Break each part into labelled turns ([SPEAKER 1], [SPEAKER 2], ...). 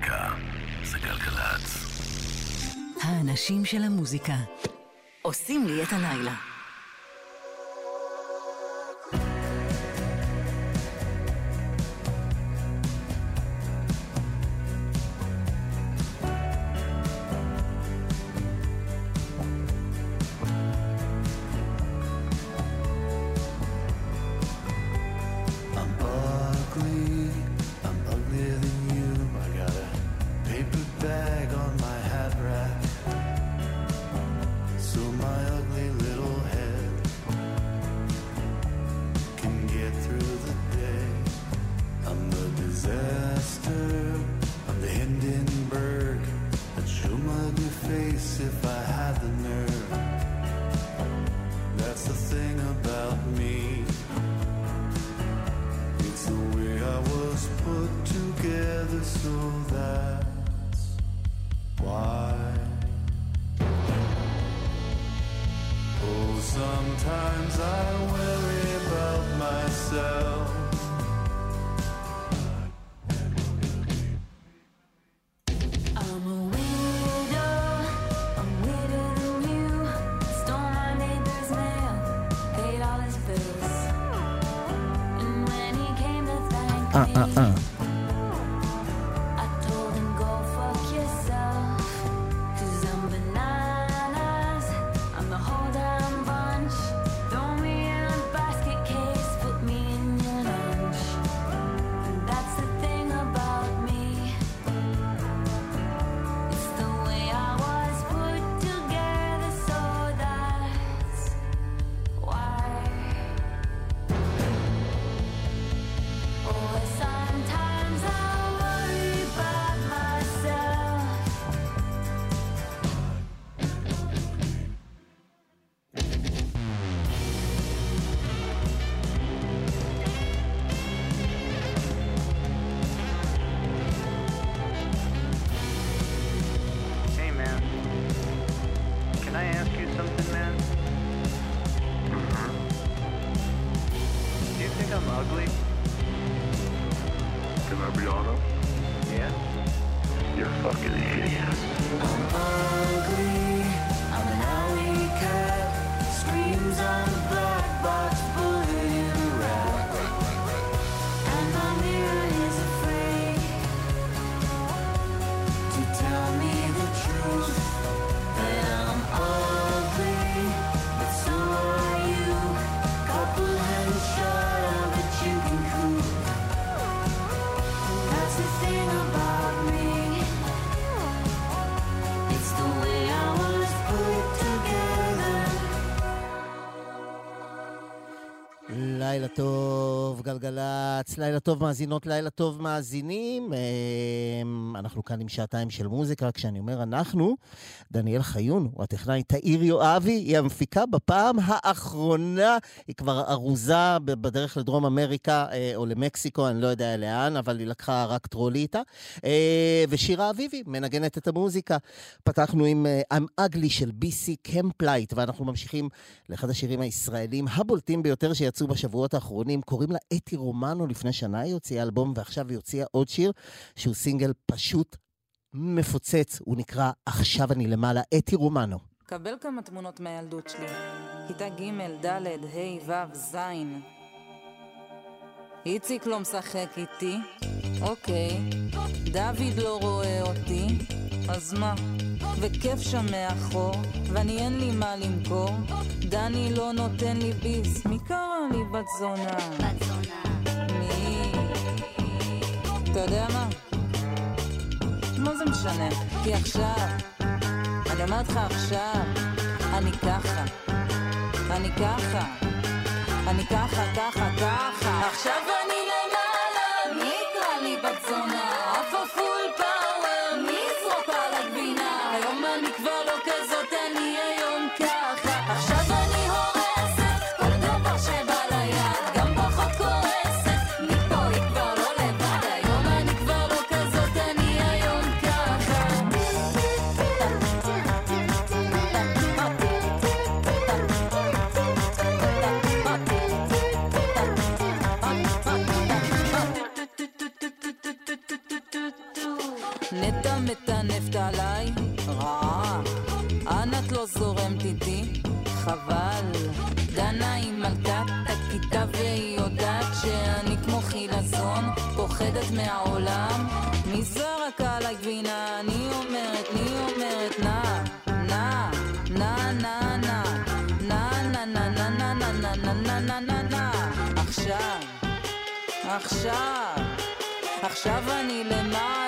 [SPEAKER 1] המוזיקה זה גלגלצ.
[SPEAKER 2] האנשים של המוזיקה עושים לי את הלילה.
[SPEAKER 3] לילה טוב מאזינות, לילה טוב מאזינים. אמ, אנחנו כאן עם שעתיים של מוזיקה, כשאני אומר אנחנו, דניאל חיון הוא הטכנאי, תאיר יואבי היא המפיקה בפעם האחרונה, היא כבר ארוזה בדרך לדרום אמריקה אה, או למקסיקו, אני לא יודע לאן, אבל היא לקחה רק טרולי איתה. אה, ושירה אביבי מנגנת את המוזיקה. פתחנו עם אה, I'm Ugly של BC Camplight, ואנחנו ממשיכים לאחד השירים הישראלים הבולטים ביותר שיצאו בשבועות האחרונים. קוראים לה אתי רומנו, לפני שנה היא הוציאה אלבום, ועכשיו היא הוציאה עוד שיר, שהוא סינגל פשוט מפוצץ, הוא נקרא "עכשיו אני למעלה", אתי רומנו.
[SPEAKER 4] קבל כמה תמונות מהילדות שלי. כיתה ג', ד', ה', ו', ז'. איציק לא משחק איתי, אוקיי. דוד לא רואה אותי, אז מה? וכיף שם מאחור, ואני אין לי מה למכור. דני לא נותן לי ביס, מי קרא לי בת זונה?
[SPEAKER 5] בת זונה.
[SPEAKER 4] מי? אתה יודע מה? מה זה משנה? כי עכשיו, אני אומרת לך עכשיו, אני ככה, אני ככה, אני ככה, ככה, ככה. עכשיו אני חושבת עליי? רעה. אנה את לא זורמת איתי? חבל. דנה היא מלכת הכיתה והיא יודעת שאני כמו חילזון, פוחדת מהעולם. מי זרק עליי גבינה? אני אומרת, אני אומרת, נא, נא, נא, נא, נא, נא, נא, נא, נא, נא, נא, נא, נא, נא, נא, נא, עכשיו, עכשיו, עכשיו אני למעלה.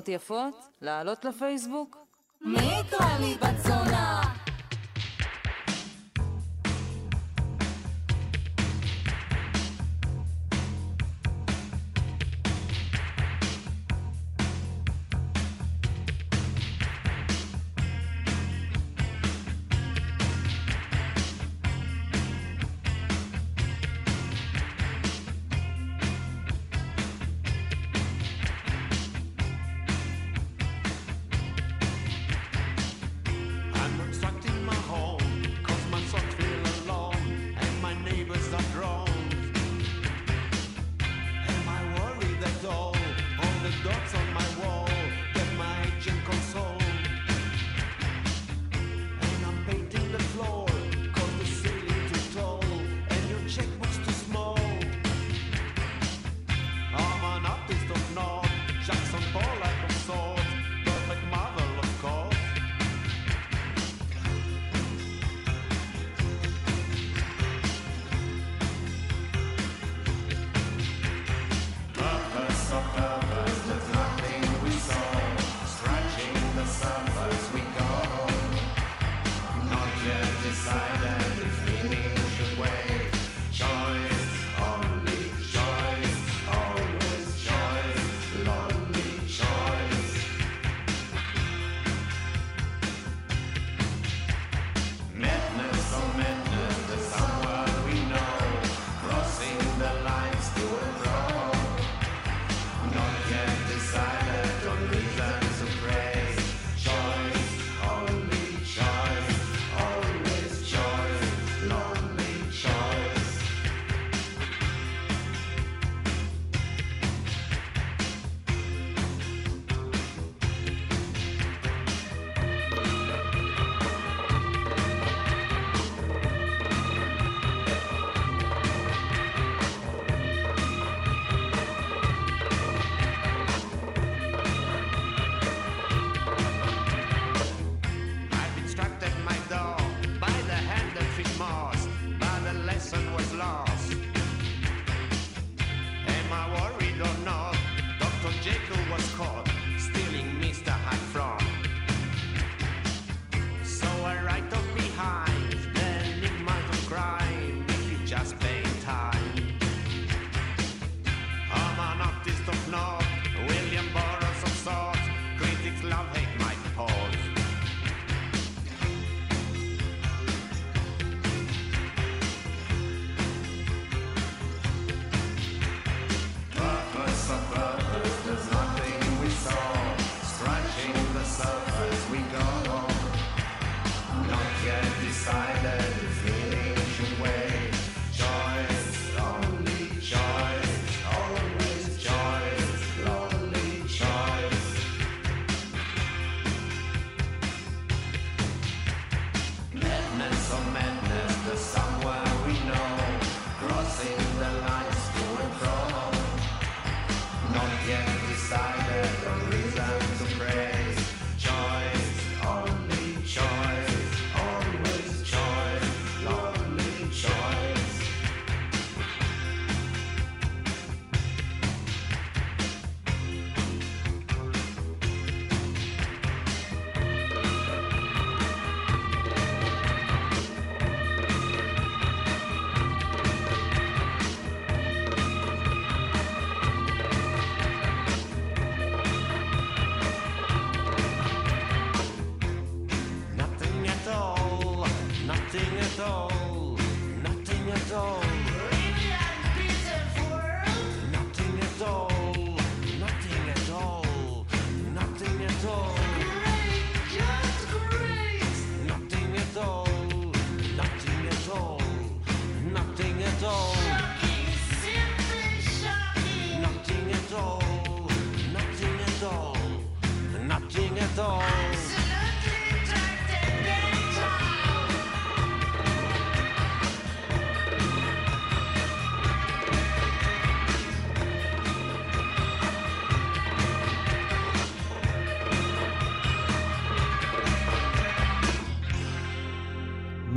[SPEAKER 4] תמונות יפות, לעלות לפייסבוק? מי יקרא לי
[SPEAKER 6] בצונה?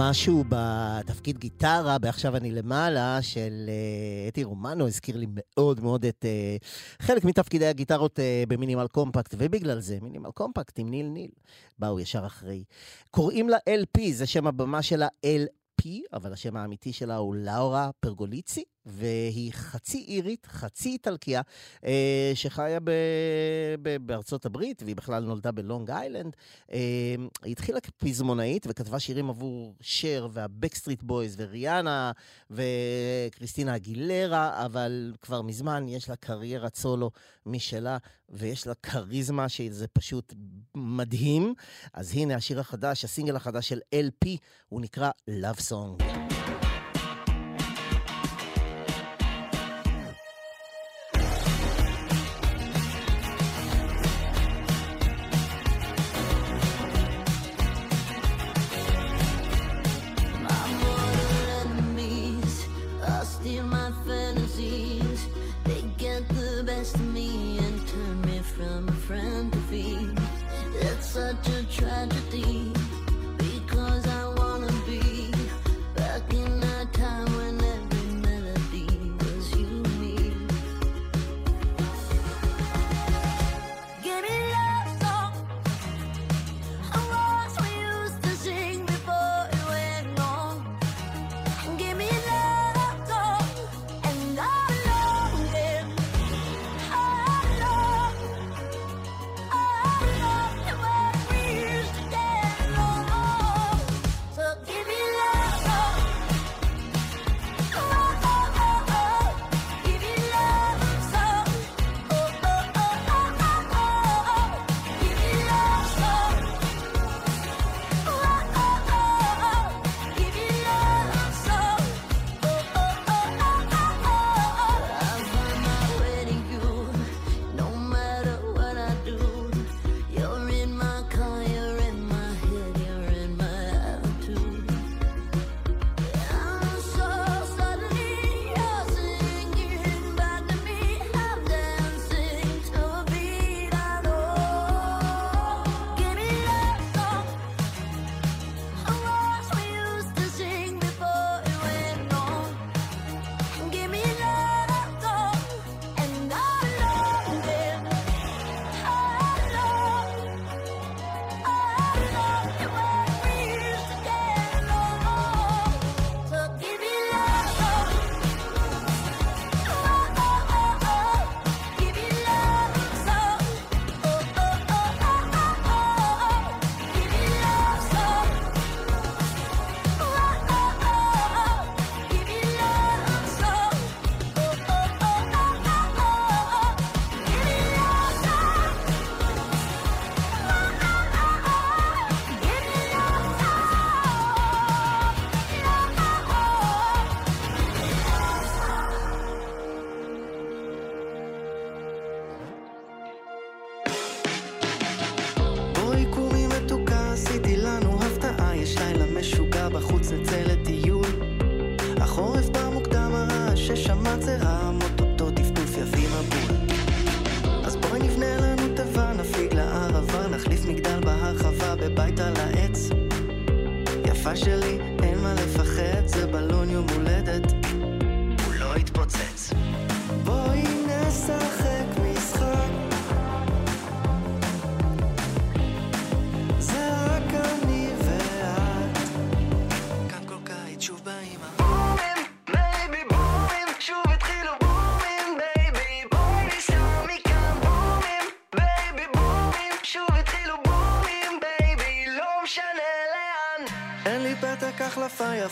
[SPEAKER 7] משהו בתפקיד גיטרה, בעכשיו אני למעלה, של אה, אתי רומנו, הזכיר לי מאוד מאוד את אה, חלק מתפקידי הגיטרות אה, במינימל קומפקט, ובגלל זה מינימל קומפקט עם ניל ניל, באו ישר אחרי. קוראים לה LP, זה שם הבמה שלה LP, אבל השם האמיתי שלה הוא לאורה פרגוליצי, והיא חצי אירית, חצי איטלקיה, אה, שחיה ב, ב, בארצות הברית, והיא בכלל נולדה בלונג איילנד. אה, היא התחילה כפזמונאית וכתבה שירים עבור שר והבקסטריט בויז וריאנה וקריסטינה אגילרה, אבל כבר מזמן יש לה קריירת סולו משלה, ויש לה כריזמה שזה פשוט מדהים. אז הנה השיר החדש, הסינגל החדש של LP, הוא נקרא Love Song.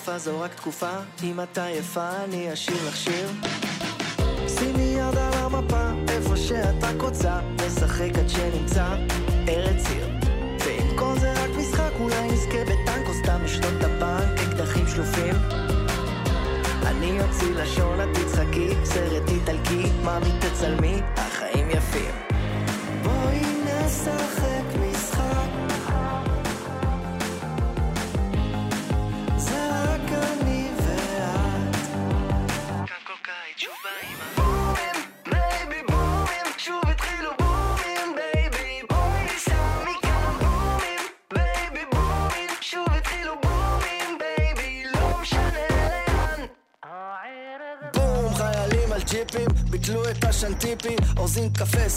[SPEAKER 8] יפה, זו רק תקופה, אם את עייפה אני אשאיר לך שיר. שימי יד על המפה, איפה שאת רק רוצה, נשחק עד שנמצא ארץ עיר. ואם כל זה רק משחק, אולי נזכה בטנק או סתם לשלוט את הבנק, אקדחים שלופים. אני אוציא לשון, את תצחקי, סרט איטלקי, מאמי תצלמי, החיים יפים.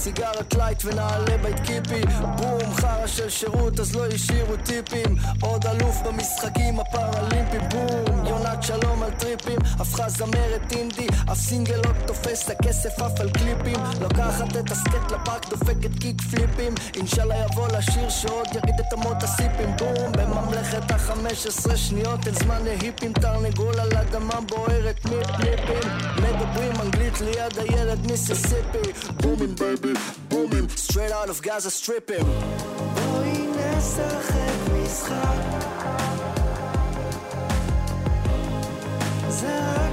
[SPEAKER 9] סיגרת לייט ונעלה בית קיפי. בום, חרא של שירות, אז לא השאירו טיפים. עוד אלוף במשחקים הפראלימפיים, בום. יונת שלום על טריפים, הפכה זמרת אינדי, אף סינגל לא תופס, הכסף עף על קליפים. לוקחת את הסקייט לפארק, דופקת קיק פליפים. אינשאללה יבוא לשיר שעוד יריד את אמות הסיפים, בום. בממלכת החמש עשרה שניות, אין זמן להיפים, תרנגול על אדמה בוערת, מיפ מיפים. מדברים אנגלית ליד הילד מיסיסיפי. בומים בייבי, בומים, straight out of Gaza סטריפים.
[SPEAKER 10] בואי נשחק משחק זה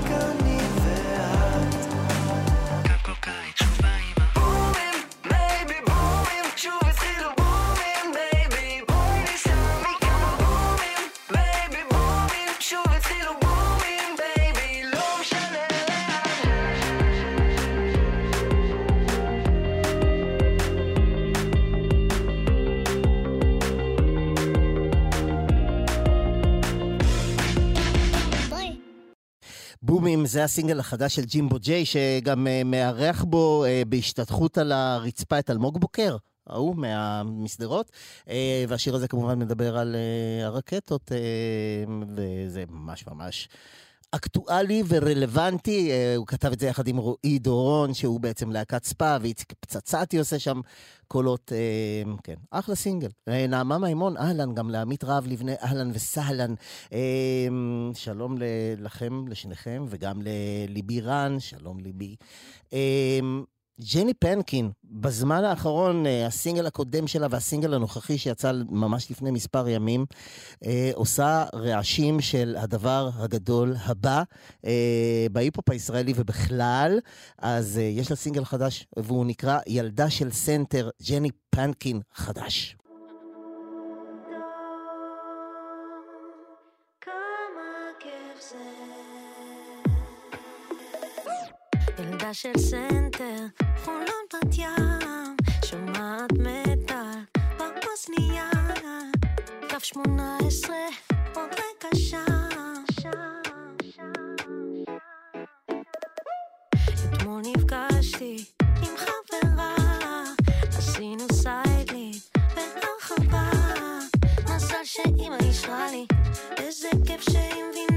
[SPEAKER 10] בומים
[SPEAKER 3] זה הסינגל החדש של ג'ימבו ג'יי, שגם אה, מארח בו אה, בהשתתחות על הרצפה את אלמוג בוקר. ההוא מהמשדרות, אה, והשיר הזה כמובן מדבר על הרקטות, וזה ממש ממש אקטואלי ורלוונטי. אה, הוא כתב את זה יחד עם רועי דורון, שהוא בעצם להקת ספא, ואיציק פצצתי עושה שם קולות, אה, כן, אחלה סינגל. אה, נעמה מימון, אהלן, גם לעמית רהב לבנה, אהלן וסהלן. שלום לכם, לשניכם, וגם לליבי רן, שלום ליבי. ג'ני פנקין, בזמן האחרון, אה, הסינגל הקודם שלה והסינגל הנוכחי שיצא ממש לפני מספר ימים, אה, עושה רעשים של הדבר הגדול הבא אה, בהיפ-הופ הישראלי ובכלל. אז יש לה סינגל חדש, והוא נקרא ילדה של סנטר, ג'ני פנקין חדש.
[SPEAKER 11] של סנטר, חולון בת ים, שומעת מטאל באוזנייה, קו שמונה עשרה, עוד רגע שם. אתמול נפגשתי עם חברה, עשינו סיידלי בהרחבה, מזל שאמא אישרה לי, איזה כיף שהיא מבינה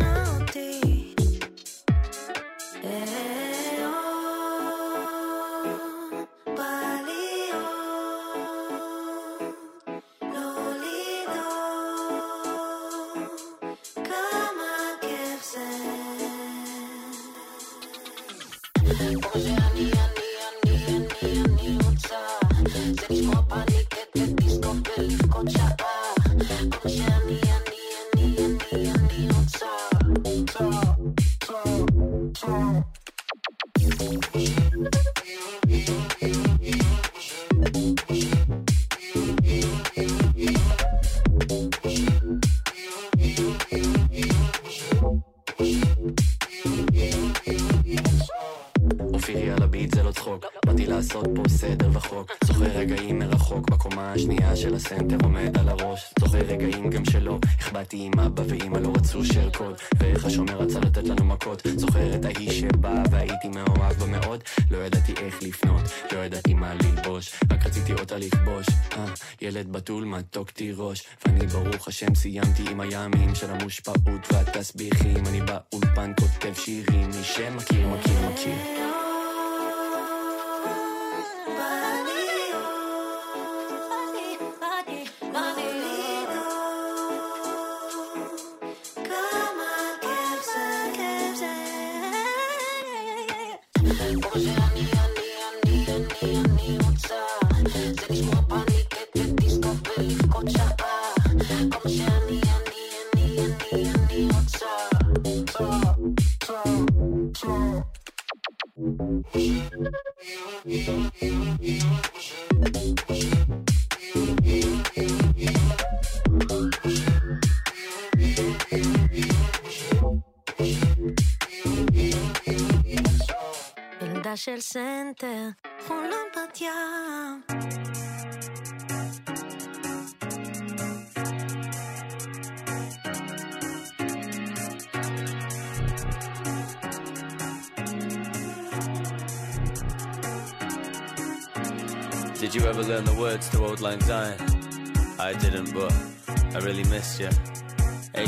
[SPEAKER 12] בקומה השנייה של הסנטר עומד על הראש זוכר רגעים גם שלא. החבאתי עם אבא ואמא לא רצו שארקוד ואיך השומר רצה לתת לנו מכות. זוכר את ההיא שבאה והייתי מאוהב בה מאוד. לא ידעתי איך לפנות לא ידעתי מה ללבוש. רק רציתי אותה לכבוש. אה, ילד בתול מתוק תירוש. ואני ברוך השם סיימתי עם הימים של המושפעות. והתסביכים אני באולפן כותב שירים. מי שמכיר מכיר מכיר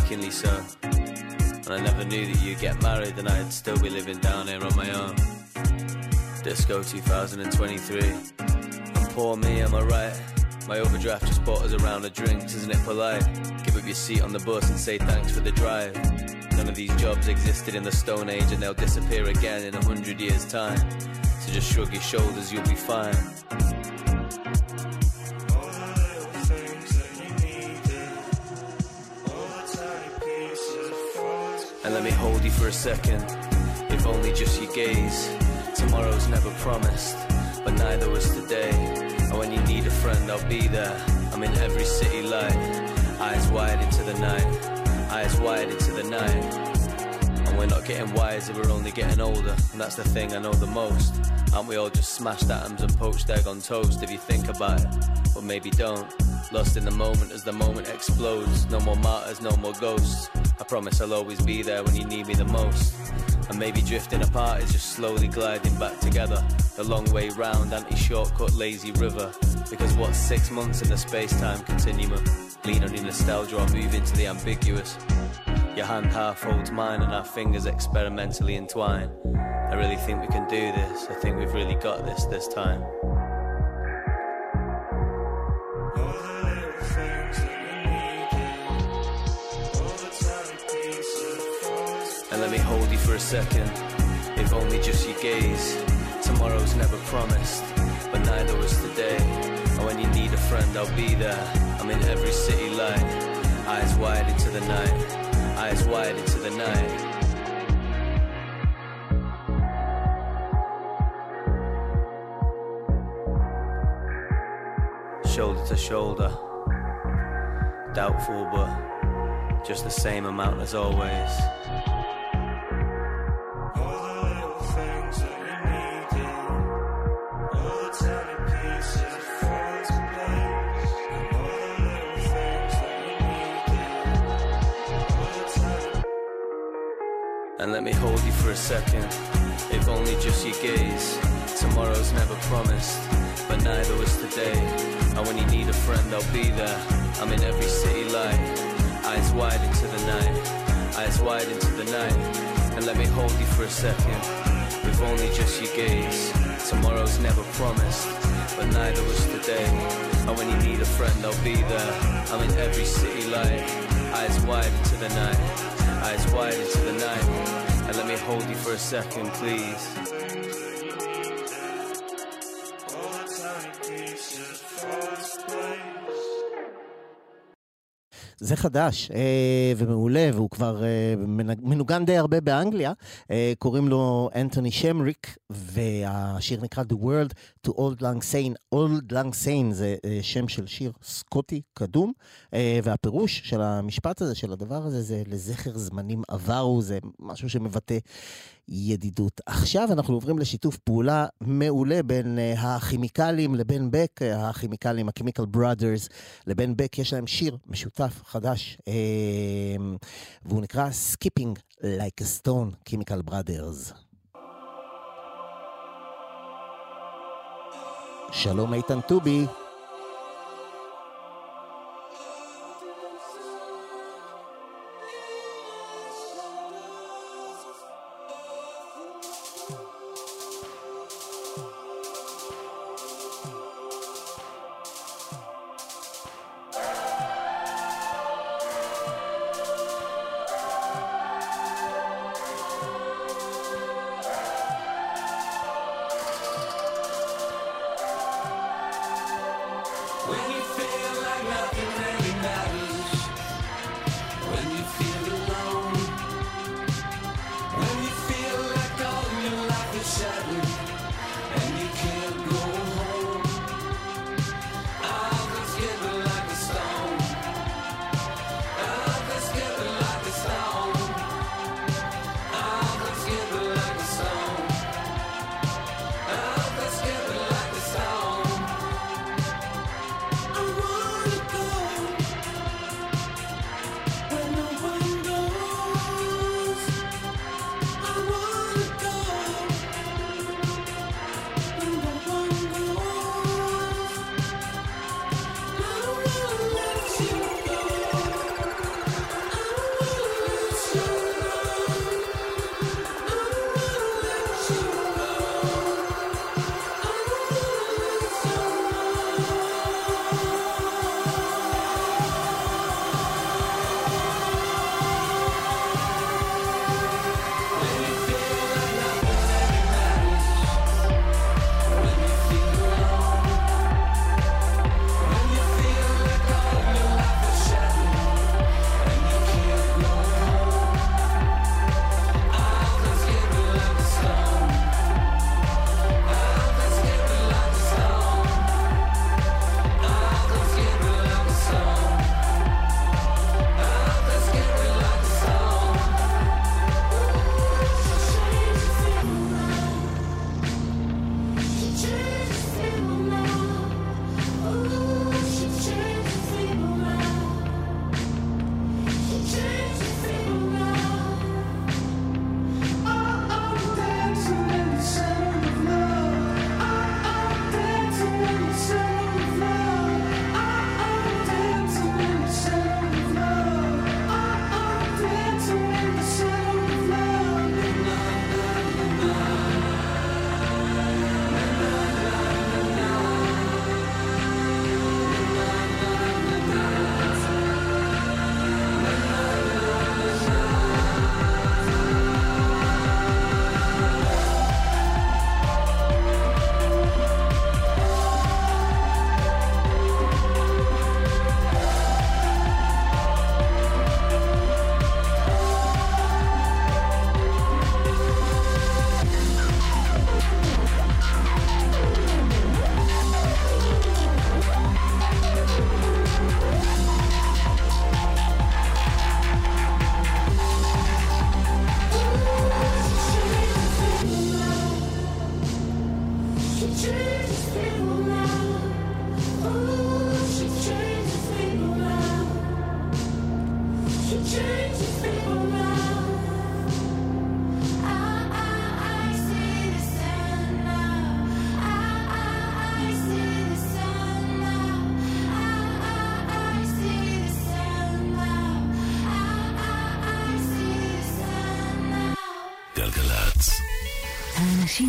[SPEAKER 13] Achingly so. And I never knew that you'd get married and I'd still be living down here on my own. Disco 2023. And poor me, am I right? My overdraft just bought us a round of drinks, isn't it polite? Give up your seat on the bus and say thanks for the drive. None of these jobs existed in the Stone Age and they'll disappear again in a hundred years' time. So just shrug your shoulders, you'll be fine. Hold you for a second, if only just your gaze. Tomorrow's never promised, but neither was today. And when you need a friend, I'll be there. I'm in every city light, eyes wide into the night, eyes wide into the night. And we're not getting wiser, we're only getting older. And that's the thing I know the most. Aren't we all just smashed atoms and poached egg on toast if you think about it? But maybe don't. Lost in the moment as the moment explodes. No more martyrs, no more ghosts. I promise I'll always be there when you need me the most. And maybe drifting apart is just slowly gliding back together. The long way round, anti shortcut, lazy river. Because what's six months in the space time continuum? Lean on your nostalgia or move into the ambiguous. Your hand half holds mine and our fingers experimentally entwine. I really think we can do this. I think we've really got this this time. And let me hold you for a second, if only just your gaze. Tomorrow's never promised, but neither was today. And when you need a friend, I'll be there. I'm in every city light, eyes wide into the night, eyes wide into the night. Shoulder to shoulder, doubtful, but just the same amount as always. And let me hold you for a second, if only just your gaze. Tomorrow's never promised, but neither was today. And when you need a friend, I'll be there. I'm in every city light, eyes wide into the night, eyes wide into the night. And let me hold you for a second, if only just your gaze. Tomorrow's never promised, but neither was today. And when you need a friend, I'll be there. I'm in every city light, eyes wide into the night, eyes wide into the night. And let me hold you for a second, please.
[SPEAKER 3] זה חדש אה, ומעולה, והוא כבר אה, מנוגן די הרבה באנגליה. אה, קוראים לו אנטוני שמריק, והשיר נקרא The World to Old Lang Syne. Old Lang Syne זה אה, שם של שיר סקוטי קדום, אה, והפירוש של המשפט הזה, של הדבר הזה, זה לזכר זמנים עברו, זה משהו שמבטא ידידות. עכשיו אנחנו עוברים לשיתוף פעולה מעולה בין uh, הכימיקלים לבין בק, uh, הכימיקלים, ה-Chemical Brothers, לבין בק, יש להם שיר משותף חדש, uh, והוא נקרא Skipping Like a Stone, Chemical Brothers. שלום איתן טובי.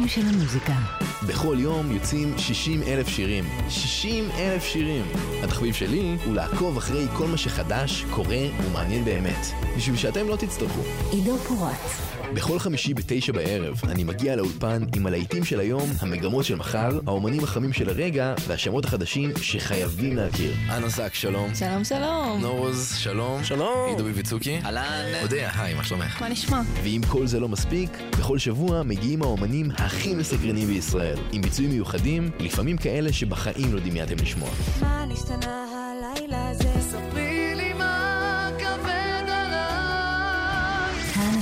[SPEAKER 2] של המוזיקה.
[SPEAKER 14] בכל יום יוצאים 60 אלף שירים. 60 אלף שירים. התחביב שלי הוא לעקוב אחרי כל מה שחדש, קורה ומעניין באמת. בשביל שאתם לא תצטרכו.
[SPEAKER 2] עידו פורט.
[SPEAKER 14] בכל חמישי בתשע בערב אני מגיע לאולפן עם הלהיטים של היום, המגמות של מחר, האומנים החמים של הרגע והשמות החדשים שחייבים להכיר. אנה זק, שלום.
[SPEAKER 4] שלום שלום.
[SPEAKER 14] נורוז, שלום. שלום. עידו ביביצוקי.
[SPEAKER 4] אהלן.
[SPEAKER 14] אודיה, היי, מה שלומך?
[SPEAKER 4] מה נשמע?
[SPEAKER 14] ואם כל זה לא מספיק, בכל שבוע מגיעים האומנים הכי מסקרנים בישראל, עם ביצועים מיוחדים, לפעמים כאלה שבחיים לא דמיינתם לשמוע.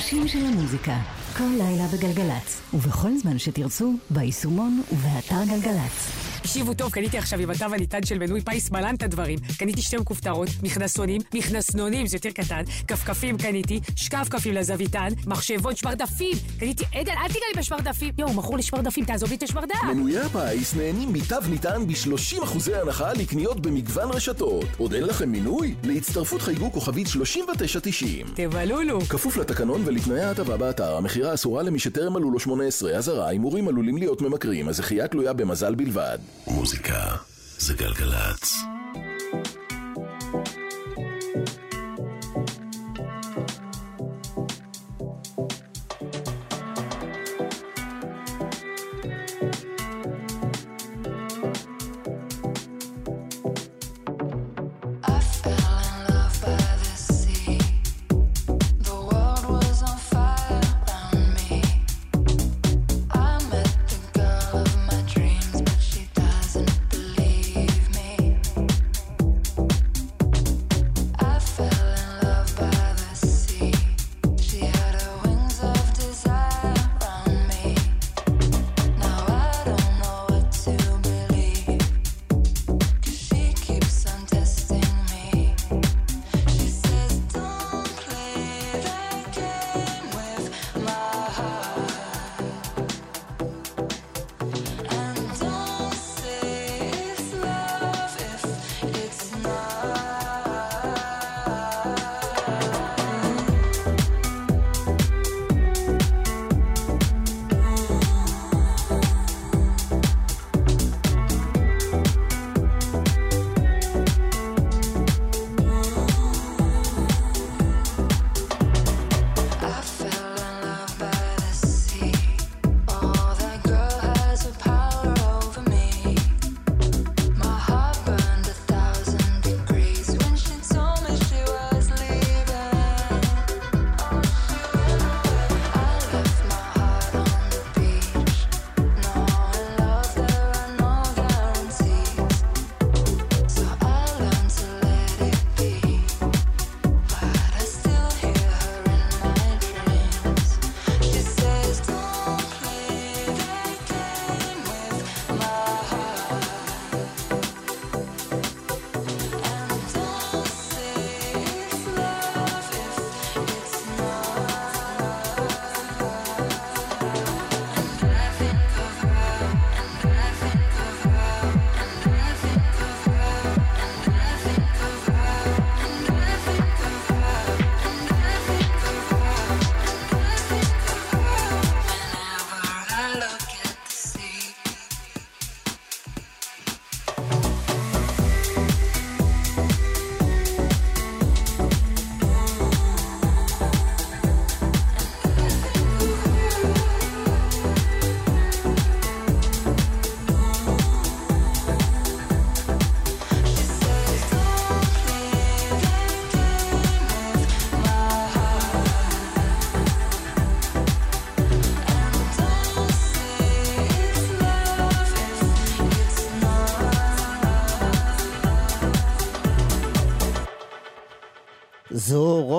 [SPEAKER 2] האנשים של המוזיקה. כל לילה בגלגלצ. ובכל זמן שתרצו, ביישומון ובאתר גלגלצ.
[SPEAKER 15] תקשיבו טוב, קניתי עכשיו עם התו הניתן של מנוי פיס מלן את הדברים. קניתי שתי מכופתרות, מכנסונים, מכנסנונים, זה יותר קטן, כפכפים קניתי, שקף כפים לזוויתן, מחשבון, שמרדפים. קניתי, עדן, אל תיגע לי בשמרדפים. יואו, מכור לי שמרדפים, תעזוב לי את השמרדף.
[SPEAKER 16] מנויי הפיס נהנים מתו ניתן ב-30% הנחה לקניות במגוון רשתות. עוד אין לכם מינוי? להצטרפות חייגו כוכבית 3990.
[SPEAKER 15] תבלולו.
[SPEAKER 16] כפוף לתקנון ולתנאי ההטבה באתר, המכירה אסורה למי שטרם מלאו לו 18, אזהרה, הימורים עלולים להיות ממכרים, הזכייה תלויה במזל בלבד.
[SPEAKER 1] מוזיקה זה גלגלצ.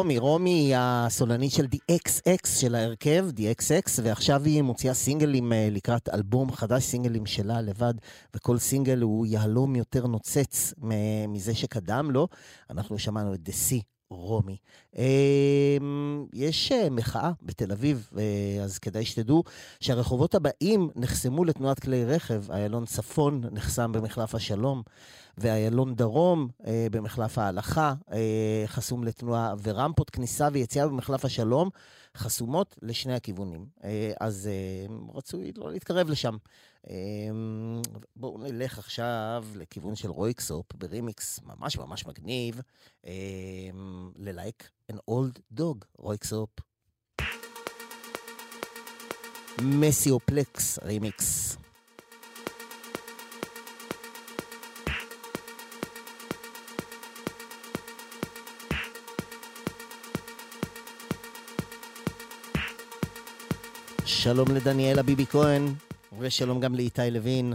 [SPEAKER 3] רומי, רומי היא הסולנית של DXX של ההרכב, DXX, ועכשיו היא מוציאה סינגלים אה, לקראת אלבום חדש, סינגלים שלה לבד, וכל סינגל הוא יהלום יותר נוצץ מזה שקדם לו. אנחנו שמענו את The Sea רומי. אמ, יש אה, מחאה בתל אביב, אה, אז כדאי שתדעו שהרחובות הבאים נחסמו לתנועת כלי רכב. איילון צפון נחסם במחלף השלום. ואיילון דרום אה, במחלף ההלכה אה, חסום לתנועה, ורמפות כניסה ויציאה במחלף השלום חסומות לשני הכיוונים. אה, אז אה, רצוי לא להתקרב לשם. אה, בואו נלך עכשיו לכיוון של רויקסופ ברימיקס ממש ממש מגניב, אה, ל Like an Old Dog, רויקסופ. Maceo Plex Remix. שלום לדניאלה ביבי כהן, ושלום גם לאיתי לוין.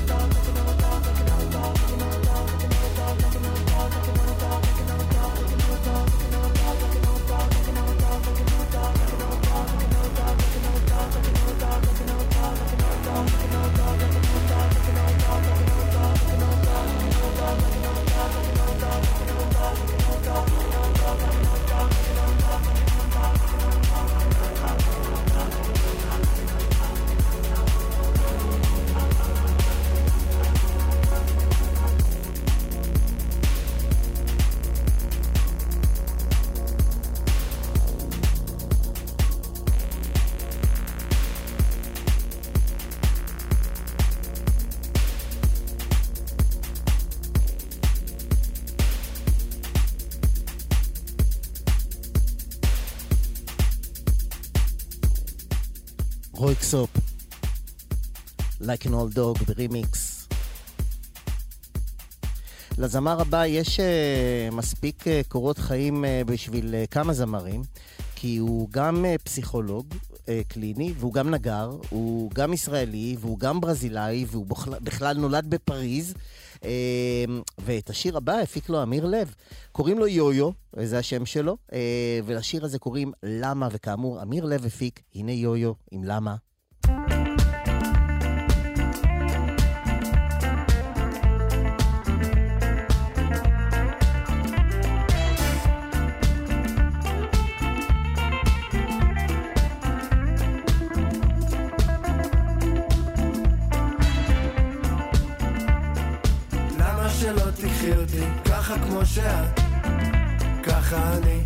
[SPEAKER 10] Like an Old Dog
[SPEAKER 3] ברימיקס. לזמר הבא יש uh, מספיק uh, קורות חיים uh, בשביל uh, כמה זמרים, כי הוא גם uh, פסיכולוג uh, קליני, והוא גם נגר, הוא גם ישראלי, והוא גם ברזילאי, והוא בכלל, בכלל נולד בפריז. Uh, ואת השיר הבא הפיק לו אמיר לב. קוראים לו יו-יו, זה השם שלו, uh, ולשיר הזה קוראים למה, וכאמור, אמיר לב הפיק, הנה יו-יו עם למה.
[SPEAKER 8] כמו שאת, ככה אני.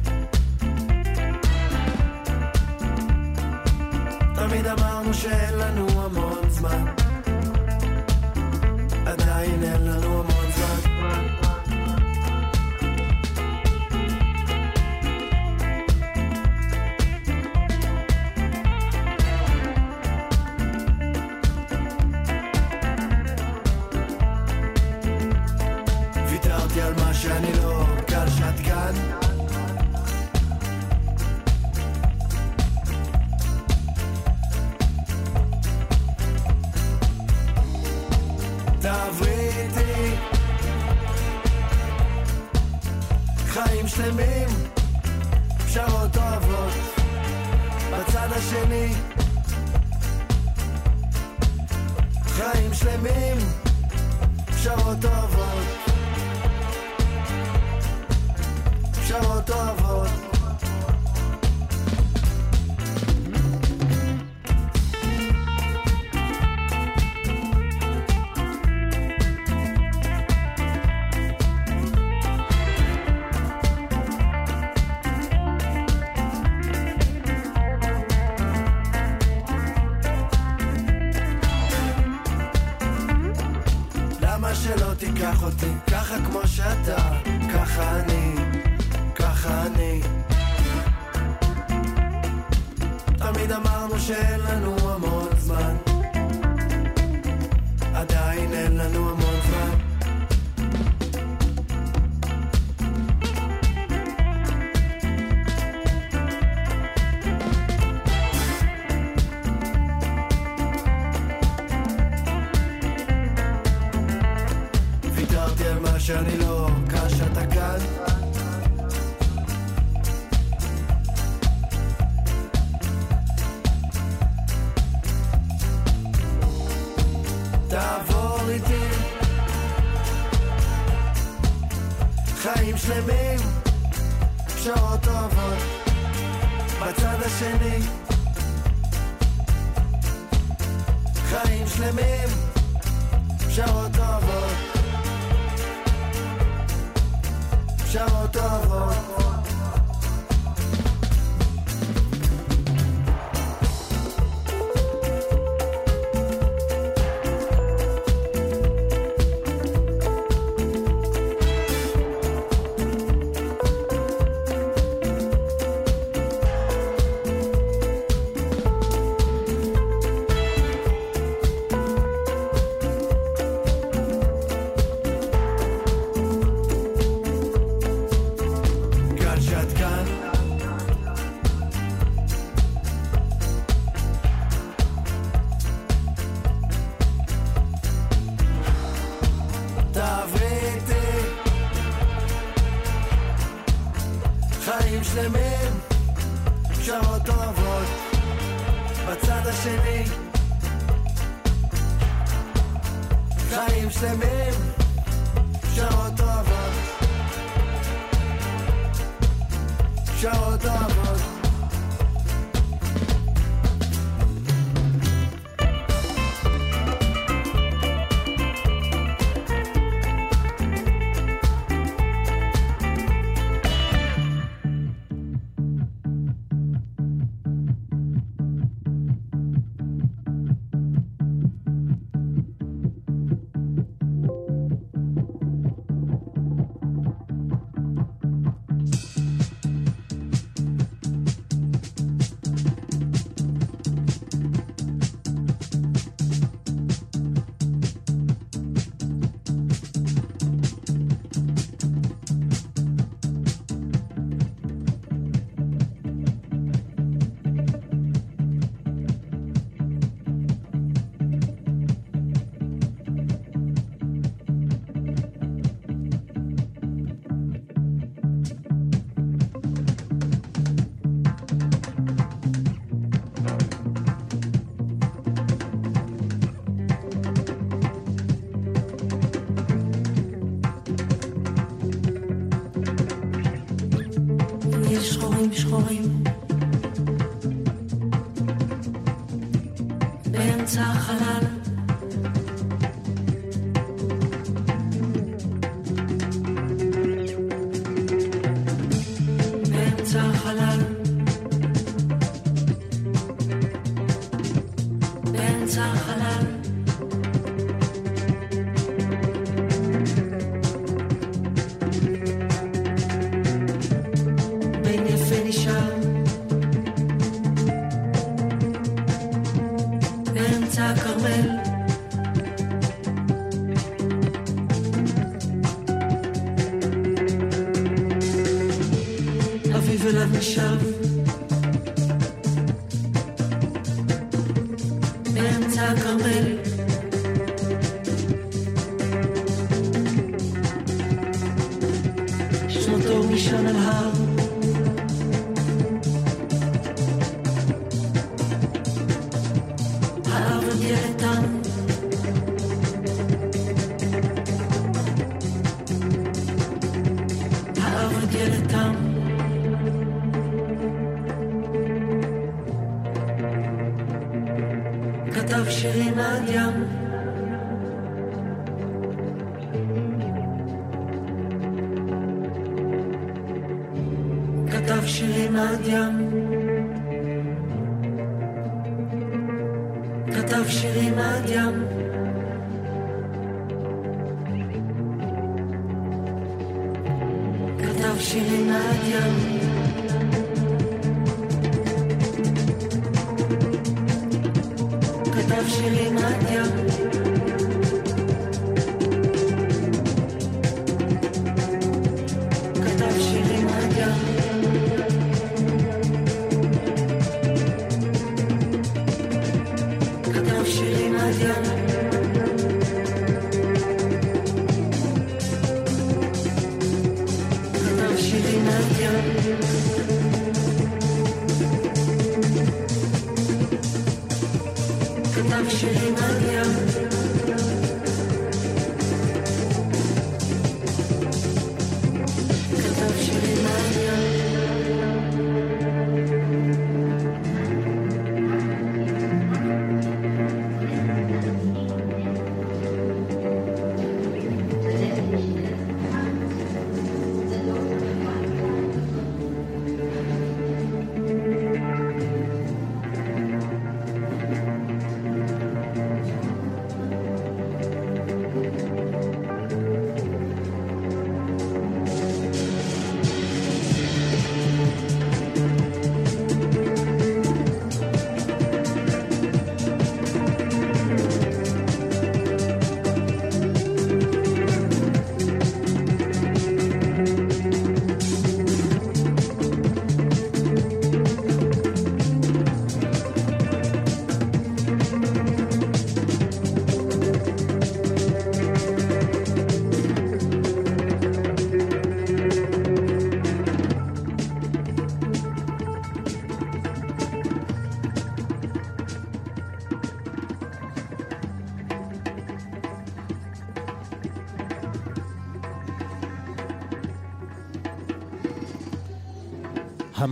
[SPEAKER 8] תמיד אמרנו שאין לנו המון זמן, עדיין אין לנו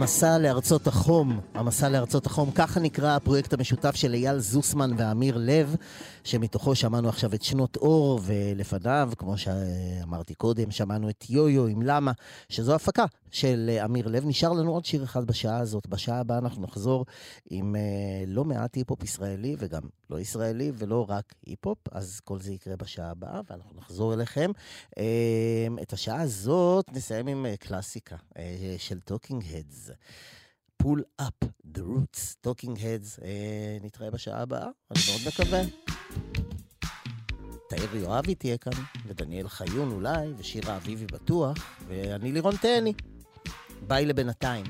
[SPEAKER 3] המסע לארצות החום, המסע לארצות החום, ככה נקרא הפרויקט המשותף של אייל זוסמן ואמיר לב, שמתוכו שמענו עכשיו את שנות אור, ולפניו, כמו שאמרתי קודם, שמענו את יו-יו עם למה, שזו הפקה של אמיר לב. נשאר לנו עוד שיר אחד בשעה הזאת. בשעה הבאה אנחנו נחזור עם אה, לא מעט היפ-הופ ישראלי, וגם לא ישראלי, ולא רק היפ-הופ, אז כל זה יקרה בשעה הבאה, ואנחנו נחזור אליכם. אה, את השעה הזאת נסיים עם אה, קלאסיקה אה, של Talking Heads. Pull Up the Roots, Talking Heads. נתראה בשעה הבאה, אני מאוד מקווה. תאיר יואבי תהיה כאן, ודניאל חיון אולי, ושירה אביבי בטוח, ואני לירון תאני. ביי לבינתיים.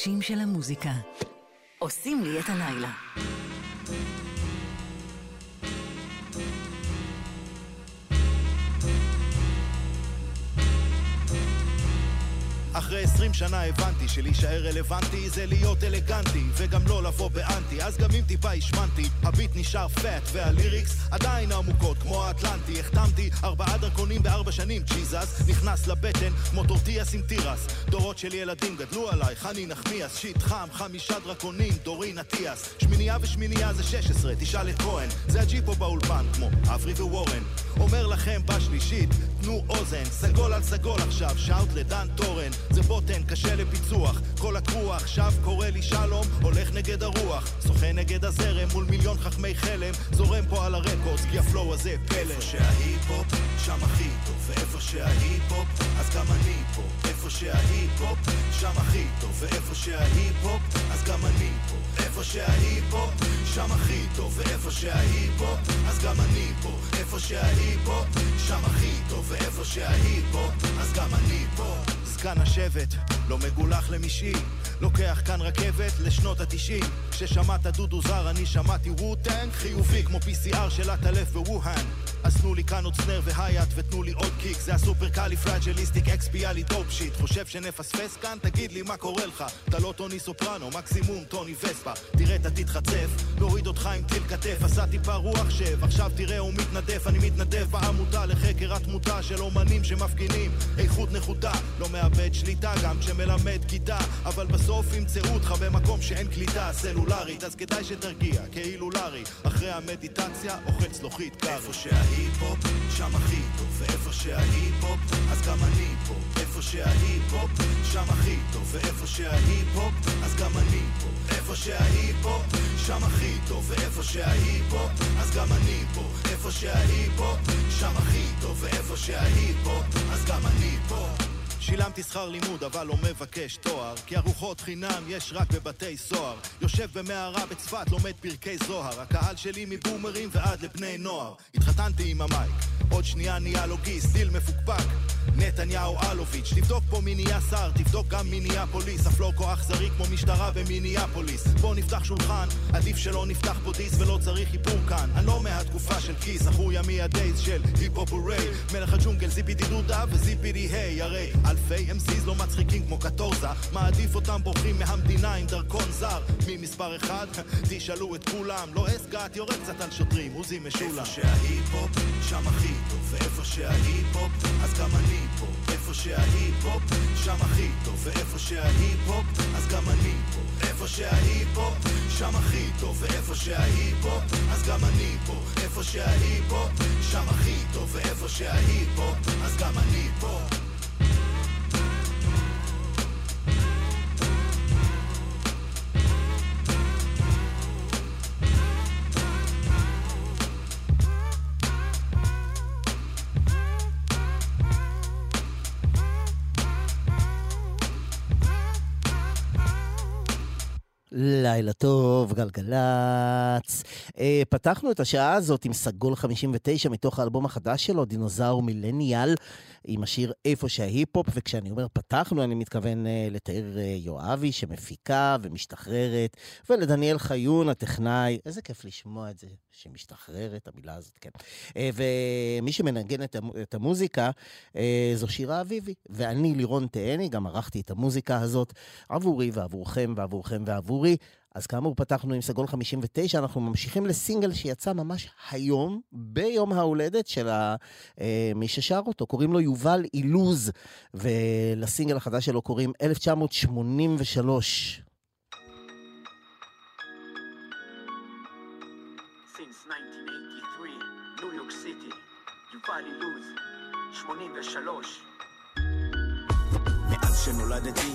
[SPEAKER 2] האנשים של המוזיקה. עושים לי את הלילה.
[SPEAKER 17] אחרי עשרים שנה הבנתי שלהישאר רלוונטי זה להיות אלגנטי וגם לא לבוא באנטי. אז גם אם טיפה השמנתי הביט נשאר פאט והליריקס עדיין עמוקות כמו האטלנטי החתמתי ארבעה דרכונים בארבע שנים. ג'יזס נכנס לבטן כמו טורטיאס עם תירס. דורות של ילדים גדלו עליי חני נחמיאס. שיט חם חמישה דרקונים דורין אטיאס. שמינייה ושמינייה זה 16 תשאל את כהן. זה הג'יפו באולפן כמו אברי ווורן. אומר לכם בשלישית תנו אוזן. סגול על סגול עכשיו shout לדן תורן זה בוטן, קשה לפיצוח. כל הקרוע עכשיו קורא לי שלום הולך נגד הרוח. שוחה נגד הזרם מול מיליון חכמי חלם. זורם פה על ה records כי ה flow הזה פלא איפה שההיפ-הופ שם הכי טוב. ואיפה שההיפ-הופ אז גם אני פה. איפה שההיפ-הופ שם הכי טוב. ואיפה שההיפ-הופ אז גם אני פה. איפה שההיפ-הופ שם הכי טוב. ואיפה שההיפ-הופ אז גם אני פה. איפה שההיפ-הופ שם הכי טוב. ואיפה שההיפ-הופ אז גם אני פה. זקן השבט, לא מגולח למשעי לוקח כאן רכבת לשנות התשעים. כששמעת דודו זר אני שמעתי Wu-Tang חיובי כמו PCR של עטלף בווהאן אז תנו לי כאן עוד snare ו hat ותנו לי עוד kick זה ה supercalifragilisticexpiali dope shit. חושב שנפספס כאן? תגיד לי מה קורה לך. אתה לא טוני סופרנו, מקסימום טוני וספה. תראה אתה תתחצף, נוריד אותך עם טיל כתף. עשה טיפה רוח שב, עכשיו תראה הוא מתנדף. אני מתנדב בעמותה לחקר התמותה של אומנים שמפגינים. איכות נחותה, לא מאבד שליטה גם כשמלמד כיתה אבל בסוף ימצאו אותך במקום שאין קליטה. סלולרית אז כדאי שתרגיע, כאילו לארי. אחרי המדיטציה אוכל צלוחית קארי שההיפ-הופ, שם הכי טוב ואיפה שההיפ-הופ, אז גם אני פה. איפה שההיפ-הופ, שם הכי טוב ואיפה שההיפ-הופ, אז גם אני פה. איפה שההיפ-הופ, שם הכי טוב ואיפה שההיפ-הופ, אז גם אני פה. איפה שההיפ-הופ, שם הכי טוב ואיפה שההיפ-הופ, אז גם אני פה שילמתי שכר לימוד אבל לא מבקש תואר. כי ארוחות חינם יש רק בבתי סוהר. יושב במערה בצפת לומד פרקי זוהר. הקהל שלי מבומרים ועד לבני נוער. התחתנתי עם ה mic. עוד שנייה נהיה לוגיסט דיל מפוקפק. נתניהו אלוביץ' תבדוק פה מי נהיה שר תבדוק גם מי נהיה פוליס. אף לא כוח זרי כמו משטרה במיניאפוליס. בוא נפתח שולחן עדיף שלא נפתח פה דיס ולא צריך איפור כאן. אני לא מהתקופה של כיס זכור ימי הדייז של היפ-הופ הורי מלך הג'ונגל זיפידי דודה וזיפידי היי. הרי אלפי MCs לא מצחיקים כמו קטורזה. מעדיף אותם בורחים מהמדינה עם דרכון זר. מי מספר אחד? תשאלו את כולם. לא אסגת יורד קצת על שוטרים עוזי משולם. איפה שההיפ-הופ שם הכי טוב. ואיפה שההיפ-הופ אז גם אני פה. איפה שההיפ-הופ שם הכי טוב. ואיפה שההיפ-הופ אז גם אני פה. איפה שההיפ-הופ שם הכי טוב. ואיפה שההיפ-הופ אז גם אני פה. איפה שההיפ-הופ שם הכי טוב. ואיפה שההיפ-הופ אז גם אני פה
[SPEAKER 3] לילה טוב, גלגלצ. אה, פתחנו את השעה הזאת עם סגול 59 מתוך האלבום החדש שלו, דינוזאור מילניאל, עם השיר איפה שההיפ-הופ, וכשאני אומר פתחנו, אני מתכוון אה, לתאר אה, יואבי שמפיקה ומשתחררת, ולדניאל חיון, הטכנאי, איזה כיף לשמוע את זה, שמשתחררת, המילה הזאת, כן. אה, ומי שמנגן את, המ- את המוזיקה זו שירה אביבי, ואני לירון תהני, גם ערכתי את המוזיקה הזאת עבורי ועבורכם ועבורכם ועבורי. אז כאמור, פתחנו עם סגול 59, אנחנו ממשיכים לסינגל שיצא ממש היום, ביום ההולדת של ה, אה, מי ששר אותו. קוראים לו יובל אילוז, ולסינגל החדש שלו קוראים 1983.
[SPEAKER 18] Since 1983, ניו יורק סיטי, יובל אילוז, 83.
[SPEAKER 19] מאז שנולדתי,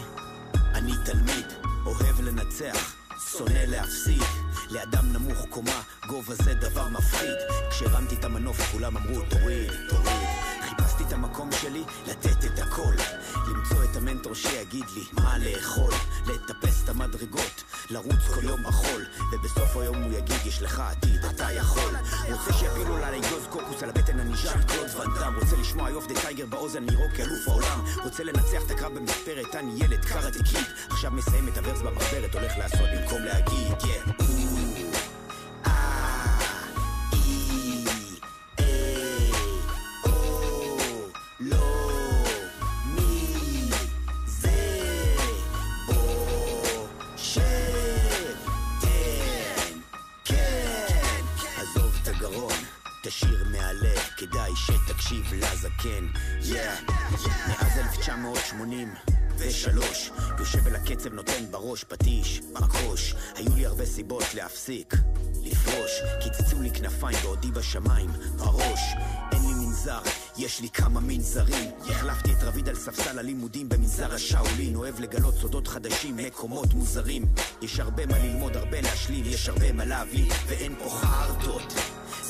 [SPEAKER 19] אני תלמיד, אוהב לנצח, שונא להפסיד. לאדם נמוך קומה, גובה זה דבר מפחיד. כשהרמתי את המנוף כולם אמרו תוריד, תוריד. את המקום שלי, לתת את הכל. למצוא את המנטור שיגיד לי מה לאכול. לטפס את המדרגות, לרוץ כל יום בחול. ובסוף היום הוא יגיד, יש לך עתיד, אתה יכול. רוצה שיפילו לה לאגוז קוקוס על הבטן, אני ז'אן קלוד ואן דאם רוצה לשמוע Eye of the Tiger באוזן מרוק אלוף העולם רוצה לנצח את הקרב במספרת אני ילד Karate Kid עכשיו מסיים את ה verse במחברת הולך לעשות במקום להגיד yeah. שתקשיב לזקן yeah. מאז 1983 יושב אל הקצב נותן בראש פטיש מקוש היו לי הרבה סיבות להפסיק לפרוש. קיצצו לי כנפיים בעודי בשמיים בראש. אין לי מנזר יש לי כמה מנזרים. החלפתי את רביד על ספסל הלימודים במנזר השאולין. אוהב לגלות סודות חדשים מקומות מוזרים. יש הרבה מה ללמוד הרבה להשלים יש הרבה מה להביא ואין פה חרטות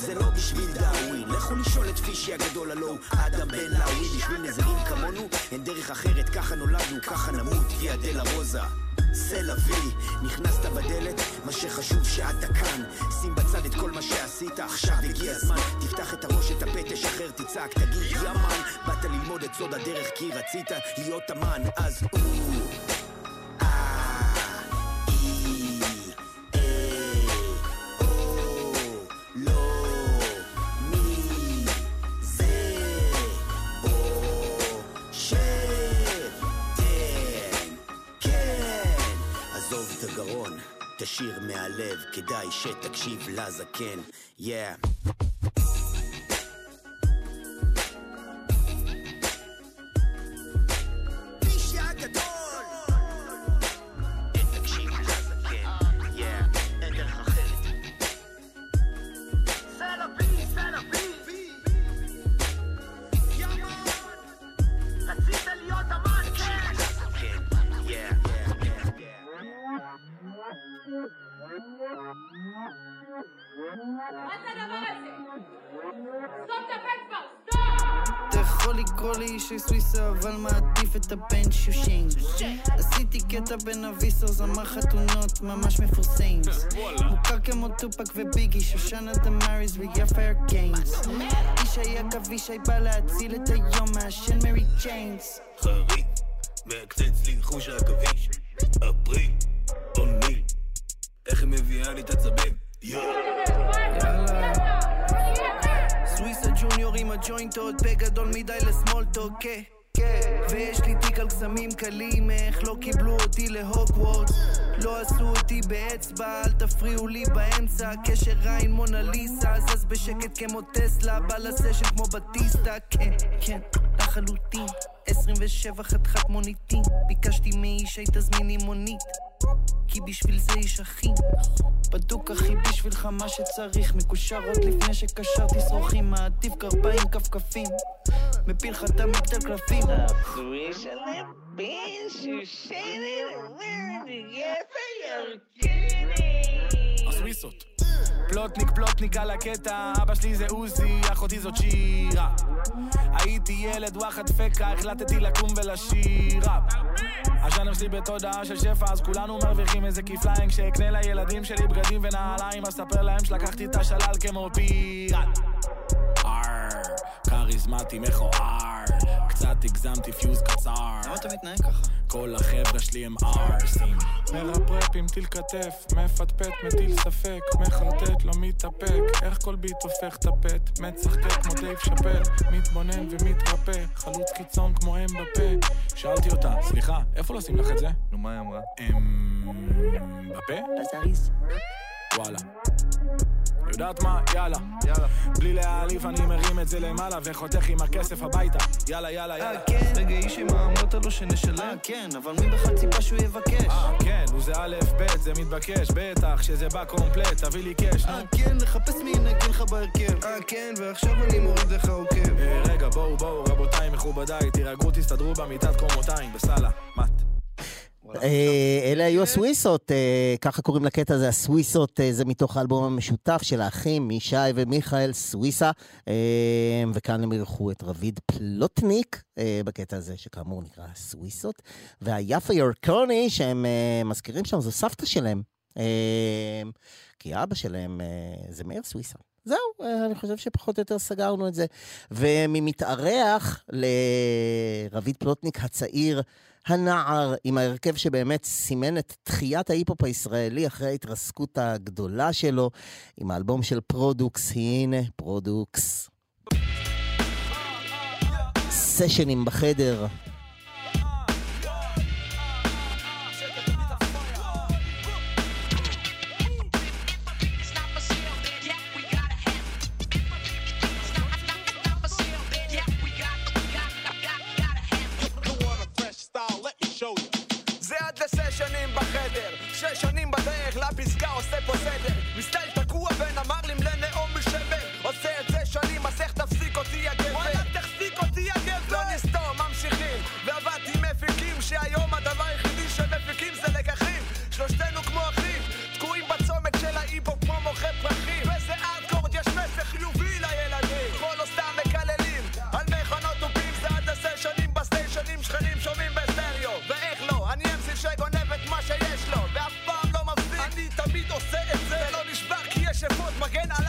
[SPEAKER 19] זה לא בשביל דאווין, לכו לשאול את פישי הגדול הלא הוא אדם בן לאווי בשביל נזרים כמונו אין דרך אחרת, ככה נולדנו, ככה נמות, ויה דלה רוזה. סלע וי, נכנסת בדלת, מה שחשוב שאתה כאן. שים בצד את כל מה שעשית, עכשיו הגיע הזמן. תפתח את הראש, את הפה, תשחרר, תצעק, תגיד יאמן באת ללמוד את סוד הדרך כי רצית להיות אמן, אז או תשאיר מהלב כדאי שתקשיב לזקן. Yeah
[SPEAKER 8] אתה יכול לקרוא לי אישי סוויסה, אבל מעדיף את הבן שושיינס. עשיתי קטע בין אביסר, זמר חתונות ממש מפורסמס. מוכר כמו טופק וביגי, שושנה דמאריס ויפה ארקיינס. ישי עכבישי בא להציל את היום מעשן מרי צ'יינס.
[SPEAKER 20] חריף, מעקצץ לי חוש העכביש, אפריל, אוניל, איך היא מביאה לי את עצבים?
[SPEAKER 8] יאללה. ג'וניור עם הג'וינטות, בגדול מדי לסמולטוק, כן. כן. ויש לי תיק על קסמים קלים, איך לא קיבלו אותי להוגוורטס לא עשו אותי באצבע, אל תפריעו לי באמצע קשר עין מונליסה, זז בשקט כמו טסלה בא לסשן כמו בטיסטה, כן, כן, לחלוטין 27 חתיכת מוניטין ביקשתי מאיש היי תזמיני מונית כי בשביל זה איש אחי. בדוק אחי בשבילך מה שצריך. מקושר עוד לפני שקשרתי שרוכים. מעדיף גרביים כפכפים. מפיל לך את המגדל קלפים.
[SPEAKER 21] הסוויסות. פלוטניק פלוטניק על הקטע, אבא שלי זה עוזי, אחותי זאת שירה. הייתי ילד וואחד פקה, החלטתי לקום ולשיר ראפ. הז'אנר שלי בתודעה של שפע, אז כולנו מרוויחים איזה כפליים כשאקנה לילדים שלי בגדים ונעליים, אספר להם שלקחתי את השלל כמו פיראט. כריזמטי מכוער, קצת הגזמתי פיוז קצר.
[SPEAKER 8] למה אתה מתנהג ככה?
[SPEAKER 21] כל החבר'ה שלי הם ארסים. מרפרפ עם טיל כתף, מפטפט, מטיל ספק, מחרטט, לא מתאפק, איך כל beat הופך אתה phat, מצחקק כמו דייב שאפל, מתבונן ומתרפא, חלוץ קיצון כמו אם בפה. שאלתי אותה, סליחה, איפה לשים לך את זה? נו, מה היא אמרה? אמ... בפה?
[SPEAKER 8] בזריז.
[SPEAKER 21] וואלה. יודעת מה? יאללה. יאללה. בלי להעליב אני מרים את זה למעלה וחותך עם הכסף הביתה. יאללה, יאללה, יאללה.
[SPEAKER 8] כן, רגע אישי מה אמרת לו שנשלם? אה, כן, אבל מי בכלל ציפה שהוא יבקש?
[SPEAKER 21] אה, כן, הוא זה א', ב', זה מתבקש, בטח שזה בא קומפלט, תביא לי נו.
[SPEAKER 8] אה, כן, לחפש מי ינגן לך בהרכב. אה, כן, ועכשיו אני מוריד לך עוקב.
[SPEAKER 21] אה, רגע, בואו, בואו, רבותיי, מכובדיי, תירגעו, תסתדרו במיטת קומותיים, בסאלה, מת.
[SPEAKER 3] אה, אלה היו הסוויסות, אה, ככה קוראים לקטע הזה, הסוויסות, אה, זה מתוך האלבום המשותף של האחים, מישי ומיכאל סוויסה, וכאן הם אירחו את רביד פלוטניק בקטע הזה, שכאמור נקרא סוויסות, והיפה ירקוני שהם מזכירים שם, זו סבתא שלהם, כי אבא שלהם זה מאיר סוויסה. זהו, אני חושב שפחות או יותר סגרנו את זה. וממתארח לרביד פלוטניק הצעיר, הנער עם ההרכב שבאמת סימן את תחיית ההיפ-הופ הישראלי אחרי ההתרסקות הגדולה שלו, עם האלבום של פרודוקס, הנה פרודוקס. סשנים בחדר,
[SPEAKER 22] הפסגה עושה פה סדר. מסטייל תקוע בין המרלים לנאום משבר. עושה את זה שנים אז איך תפסיק אותי הגבר? וואלה תחזיק אותי הגבר! לא נסתום ממשיכים. ועבדתי מפיקים שהיום הדבר
[SPEAKER 21] Frankfurt, Magen, alle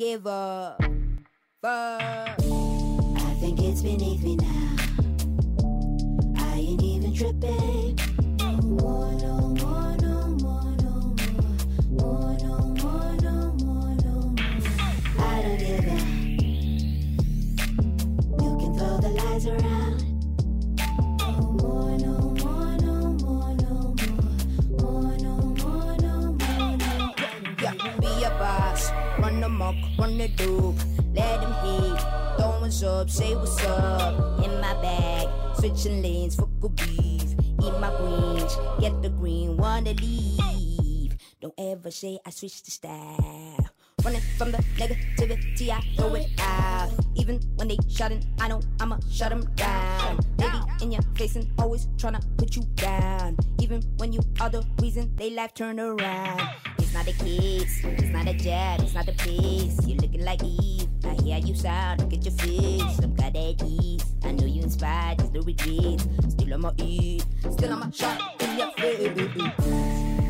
[SPEAKER 21] give a fuck. I think it's beneath me now.
[SPEAKER 23] Say I switched the style. Running from the negativity, I throw it out. Even when they shouting, I know I'ma shut them down. Be in your face and always tryna put you down. Even when you are the reason they life turn around. It's not the kids, it's not a job, it's not the place. You're looking like Eve. I hear you sound, look at your face. I'm glad at ease. I know you inspired, there's no regrets. Still on my eat, still on my shot in your face.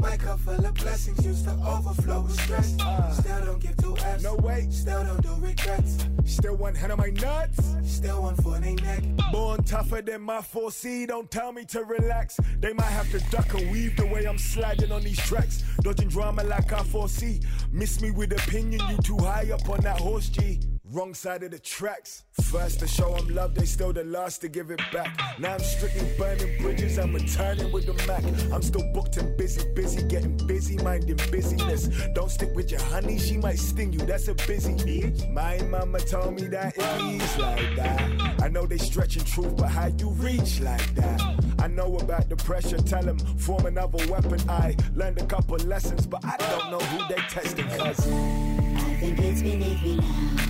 [SPEAKER 24] My cup full of blessings used to overflow with stress. Uh. Still don't give two F's. No way. Still don't do regrets.
[SPEAKER 25] Still one hand on my nuts.
[SPEAKER 24] Still one foot in neck.
[SPEAKER 25] Born tougher than my 4C, don't tell me to relax. They might have to duck and weave the way I'm sliding on these tracks. Dodging drama like I foresee. Miss me with opinion, you too high up on that horse G. Wrong side of the tracks. First to show them love, they still the last to give it back. Now I'm strictly burning bridges, I'm returning with the Mac. I'm still booked and busy, busy, getting busy, minding busyness. Don't stick with your honey, she might sting you, that's a busy bitch. My mama told me that it is like that. I know they stretching truth, but how you reach like that? I know about the pressure, tell them form another weapon. I learned a couple lessons, but I don't know who they testing, cuz.
[SPEAKER 23] I think it's beneath me now.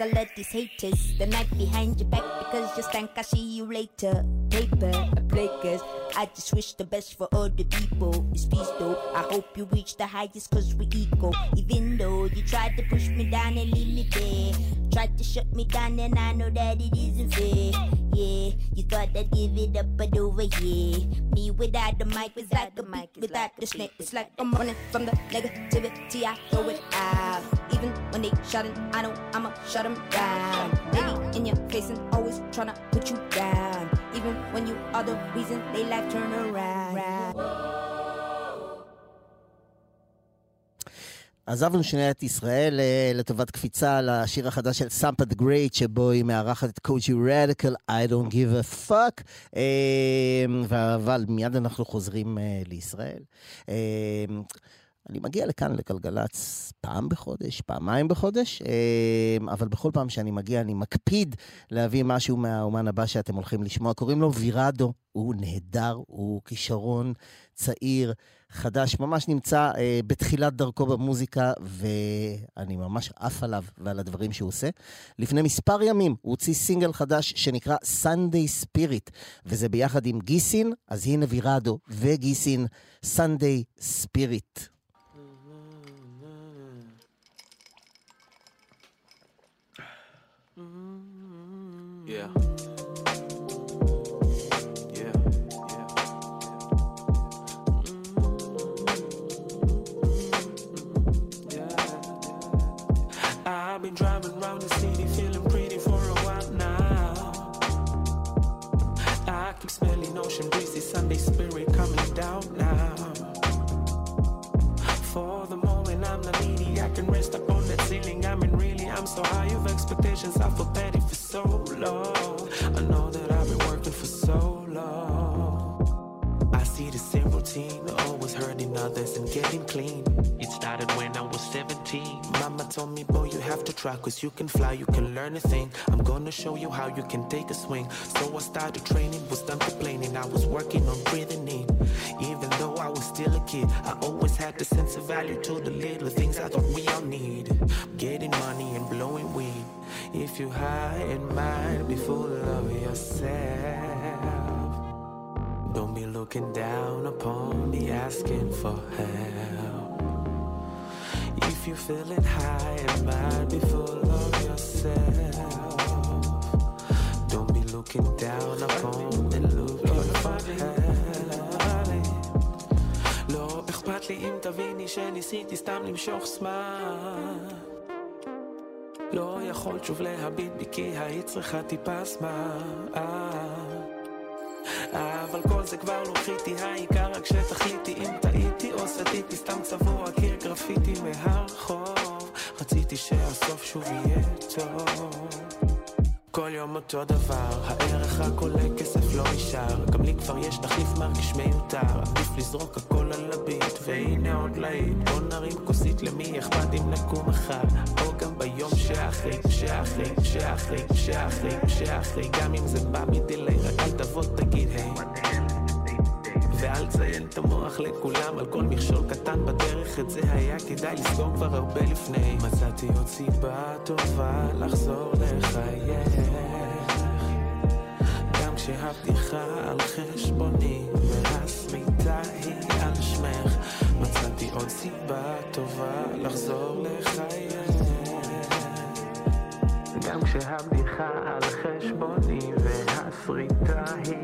[SPEAKER 23] all of these haters. The night behind your back because you stank. I see you later. Paper, I cause I just wish the best for all the people. It's peace though. I hope you reach the highest cause we equal. Even though you tried to push me down and leave me there. Tried to shut me down and I know that it isn't fair. Yeah, you thought I'd give it up, but over here. Me without the mic, was like the mic, without the snake. It's like I'm running from the negativity. I throw it out. Even when they shouting, I know I'ma shut them down. Baby in your face and always tryna put you down. Even when you are the reason they life turn around.
[SPEAKER 3] עזבנו שנייה את ישראל אה, לטובת קפיצה לשיר החדש של סמפה דה גרייט, שבו היא מארחת את קוג'י רדיקל, I don't give a fuck. אה, אבל מיד אנחנו חוזרים אה, לישראל. אני מגיע לכאן לגלגלצ פעם בחודש, פעמיים בחודש, אה, אבל בכל פעם שאני מגיע אני מקפיד להביא משהו מהאומן הבא שאתם הולכים לשמוע. קוראים לו וירדו, הוא נהדר, הוא כישרון צעיר, חדש, ממש נמצא אה, בתחילת דרכו במוזיקה, ואני ממש עף עליו ועל הדברים שהוא עושה. לפני מספר ימים הוא הוציא סינגל חדש שנקרא Sunday Spirit, וזה ביחד עם גיסין, אז הנה וירדו וגיסין, Sunday Spirit.
[SPEAKER 26] Yeah. Yeah. Yeah.
[SPEAKER 27] I've been driving around the city feeling pretty for a while now. I keep smelling ocean breezy Sunday spirit coming down now. Ceiling. I mean, really, I'm so high of expectations. I feel petty for so long. I know that others and getting clean. It started when I was 17. Mama told me, boy, you have to try, cause you can fly, you can learn a thing. I'm gonna show you how you can take a swing. So I started training, was done complaining. I was working on breathing in. Even though I was still a kid, I always had the sense of value to the little things I thought we all need. Getting money and blowing weed. If you high and mind, be full of yourself. Don't be looking down upon me asking for help. If you're feeling high and might be full of yourself, don't be looking down upon me looking for help. לא אכפת לי אם תביני שניסיתי סתם למשוך זמן. לא יכולת שוב להביט בי כי היית צריכה טיפה זמן. אבל כל זה כבר לא קריטי, העיקר רק שתחליטי אם טעיתי או סטיתי סתם צבוע קיר גרפיטי מהרחוב. רציתי שהסוף שוב יהיה טוב. כל יום אותו דבר, הערך רק עולה, כסף לא נשאר. גם לי כבר יש תחליף מרגיש מיותר, עדיף לזרוק הכל על הביט, והנה עוד להיט. בוא נרים כוסית למי אכפת אם נקום מחר, או גם ביום שאחרי, שאחרי, שאחרי, שאחרי, שאחרי, גם אם זה בא מדיליי, רק אל תבוא תגיד היי. ואל תציין את המוח לכולם על כל מכשול קטן בדרך את זה היה כדאי לסגור כבר הרבה לפני. מצאתי עוד סיבה טובה לחזור לחייך. גם כשהבדיחה על חשבוני והסריטה היא על שמך מצאתי עוד סיבה טובה לחזור לחייך. גם כשהבדיחה על חשבוני והסריטה היא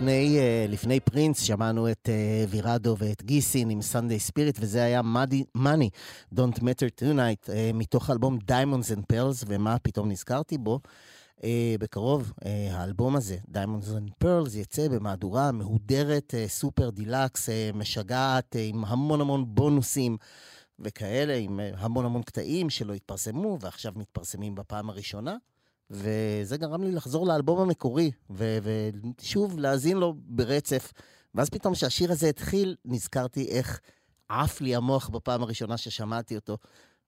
[SPEAKER 3] לפני, אה, לפני פרינס שמענו את אה, וירדו ואת גיסין עם Sunday Spirit, וזה היה Money Don't Matter Tonight, אה, מתוך האלבום Diamonds and Pearls, ומה פתאום נזכרתי בו? בקרוב, האלבום הזה, Diamonds and Pearls, יצא במהדורה מהודרת, Super Deluxe, משגעת, עם המון המון בונוסים וכאלה, עם המון המון קטעים שלא התפרסמו ועכשיו מתפרסמים בפעם הראשונה. וזה גרם לי לחזור לאלבום המקורי, ושוב להאזין לו ברצף. ואז פתאום כשהשיר הזה התחיל, נזכרתי איך עף לי המוח בפעם הראשונה ששמעתי אותו.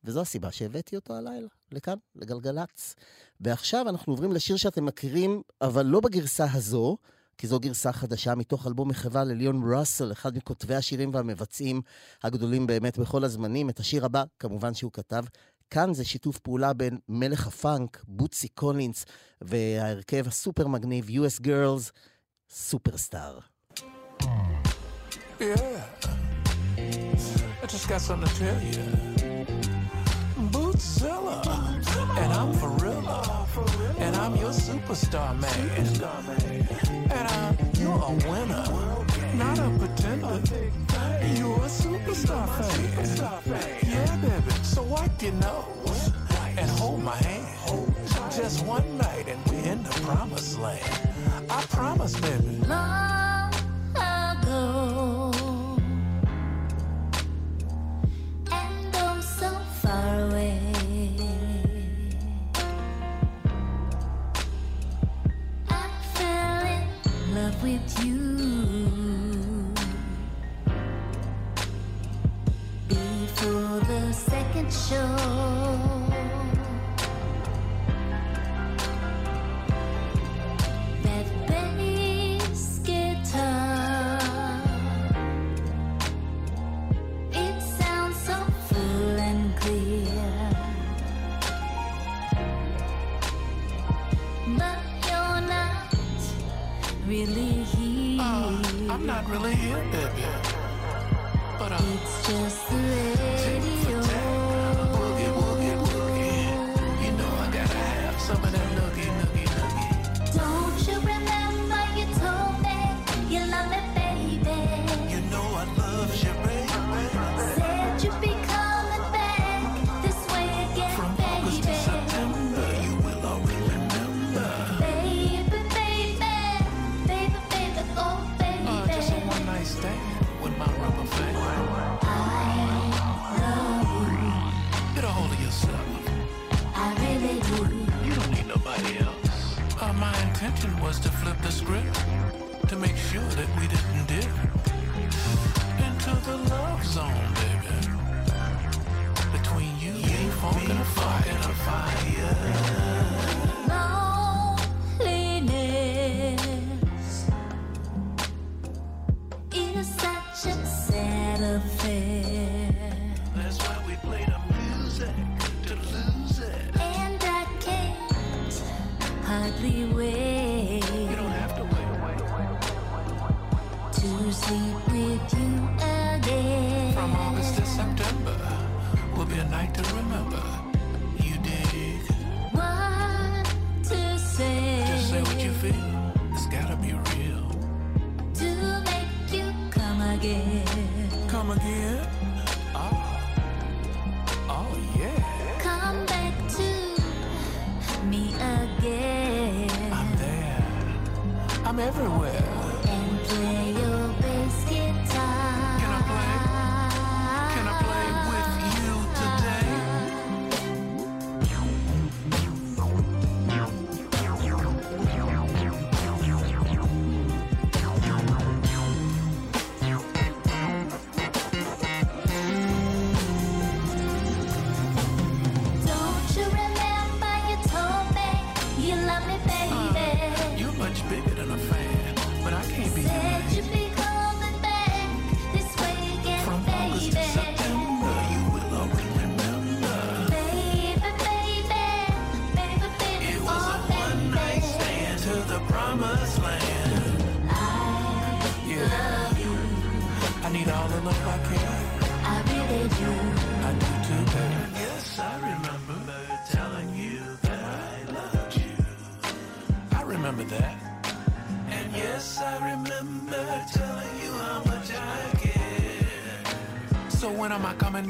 [SPEAKER 3] וזו הסיבה שהבאתי אותו הלילה, לכאן, לגלגלצ. ועכשיו אנחנו עוברים לשיר שאתם מכירים, אבל לא בגרסה הזו, כי זו גרסה חדשה מתוך אלבום מחווה לליון ראסל, אחד מכותבי השירים והמבצעים הגדולים באמת בכל הזמנים. את השיר הבא, כמובן שהוא כתב. כאן זה שיתוף פעולה בין מלך הפאנק, בוטסי קולינס, וההרכב הסופר מגניב, US Girls, סופרסטאר.
[SPEAKER 28] Yeah. I just got something to tell you. Bootzilla. And I'm Farilla. And I'm your superstar man. And I'm, you're a winner. Not a pretender. You're a superstar fan. Yeah, baby. So wipe your nose and hold my hand. Just one night and we're in the promised land. I promise, baby.
[SPEAKER 29] Long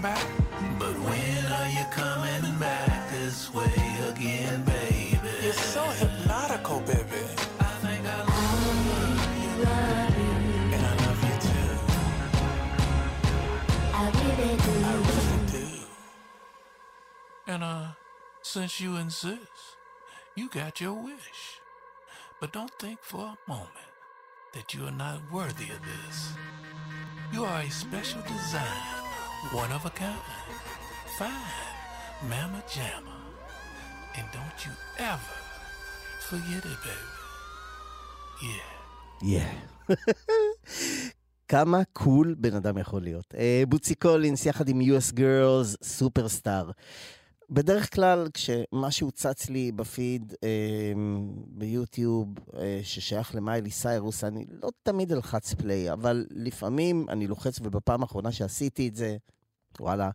[SPEAKER 29] back?
[SPEAKER 28] But
[SPEAKER 29] when are you coming back this way again, baby?
[SPEAKER 25] You're so hypnotical, baby.
[SPEAKER 29] I think I love you, love you.
[SPEAKER 25] And I love you too.
[SPEAKER 5] I really do.
[SPEAKER 25] I really do.
[SPEAKER 29] And uh, since you insist, you got your wish. But don't think for a moment that you are not worthy of this. You are a special design, one of a kind. Fine, mamma jamma. And don't you ever forget it, baby. Yeah.
[SPEAKER 3] Yeah. כמה cool בן אדם יכול להיות. אה, בוטסי קולינס יחד עם US Girls, Superstar. בדרך כלל, כשמשהו צץ לי בפיד אה, ביוטיוב אה, ששייך למיילי סיירוס, אני לא תמיד אלחץ פליי, אבל לפעמים אני לוחץ, ובפעם האחרונה שעשיתי את זה, וואלה,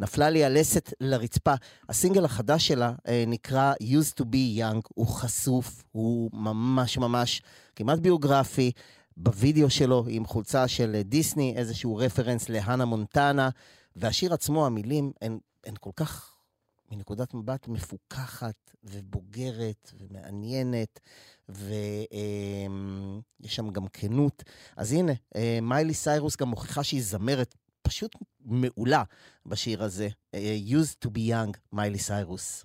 [SPEAKER 3] נפלה לי הלסת לרצפה. הסינגל החדש שלה אה, נקרא Used to be Young, הוא חשוף, הוא ממש ממש כמעט ביוגרפי. בווידאו שלו עם חולצה של דיסני, איזשהו רפרנס להנה מונטנה, והשיר עצמו, המילים הן כל כך מנקודת מבט מפוכחת ובוגרת ומעניינת, ויש שם גם כנות. אז הנה, אה, מיילי סיירוס גם מוכיחה שהיא זמרת פשוט מעולה בשיר הזה. אה, Used to be young, מיילי סיירוס.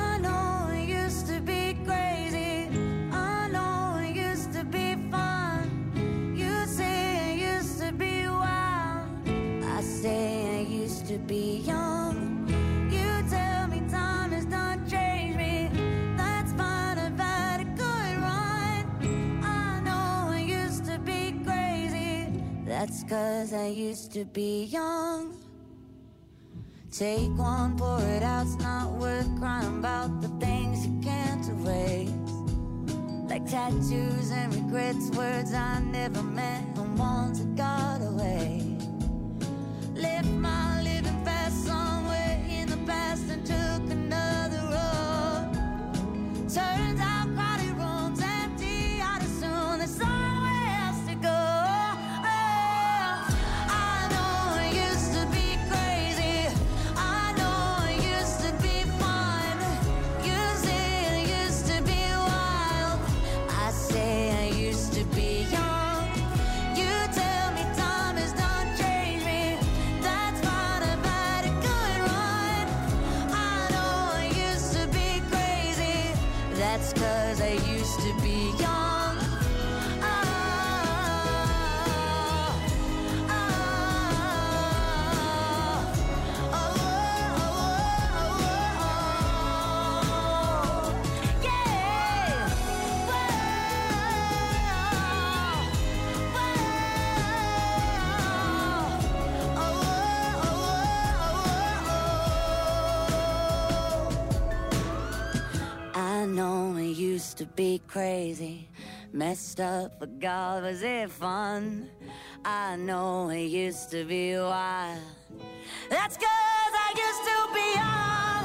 [SPEAKER 5] That's cause I used to be young. Take one, pour it out, it's not worth crying about the things you can't erase. Like tattoos and regrets, words I never meant, and ones that got away. Left my living fast somewhere in the past and took another road. Turns cause I used to be young. Be crazy, messed up, but God, was it fun? I know it used to be wild. That's cause I used to be young.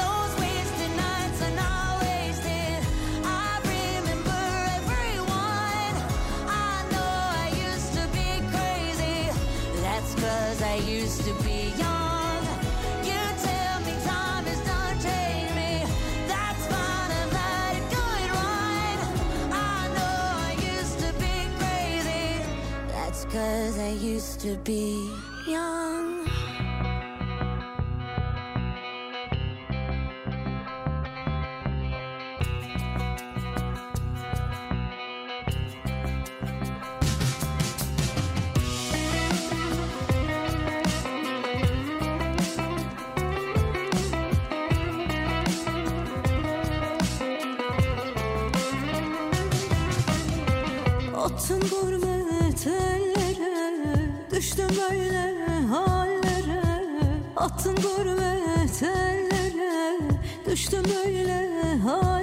[SPEAKER 5] Those wasted nights are not wasted. I remember everyone. I know I used to be crazy. That's cause I used to be cause I used to be young.
[SPEAKER 1] Altın burma Attın gurbet ellere Düştüm böyle hallere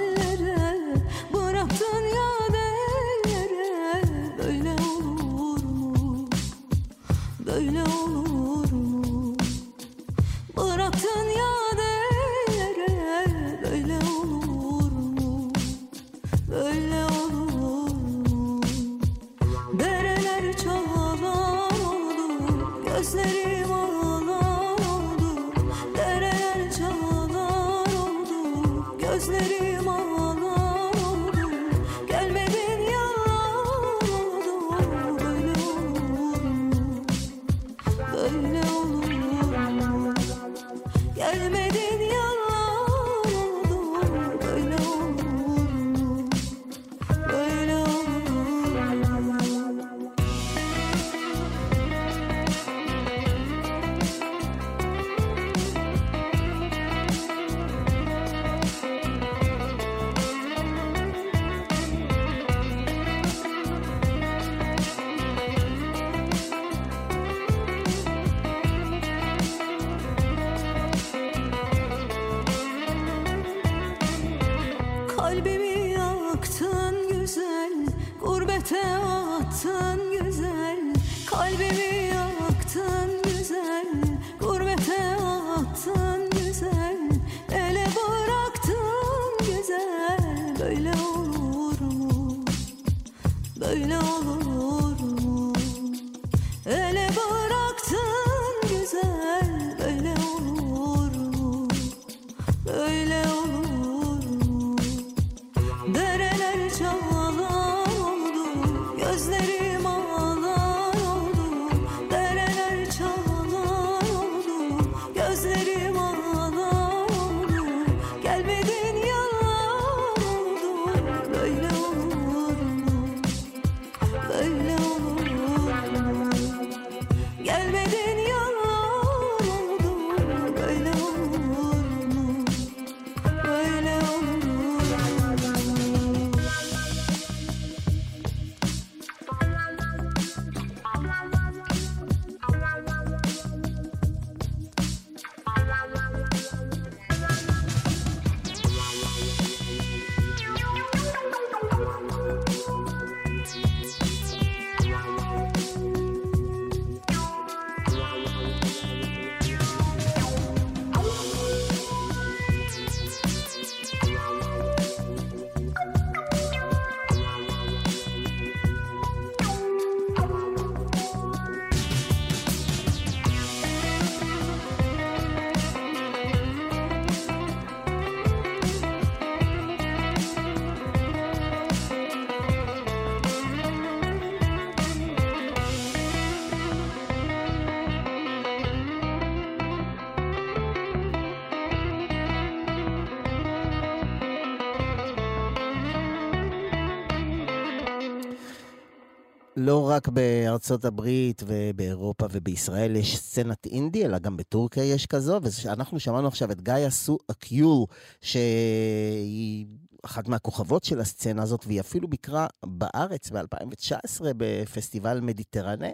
[SPEAKER 3] לא רק בארצות הברית ובאירופה ובישראל יש סצנת אינדי, אלא גם בטורקיה יש כזו, ואנחנו שמענו עכשיו את גאיה סו אקיול, שהיא אחת מהכוכבות של הסצנה הזאת, והיא אפילו ביקרה בארץ ב-2019 בפסטיבל מדיטרנה,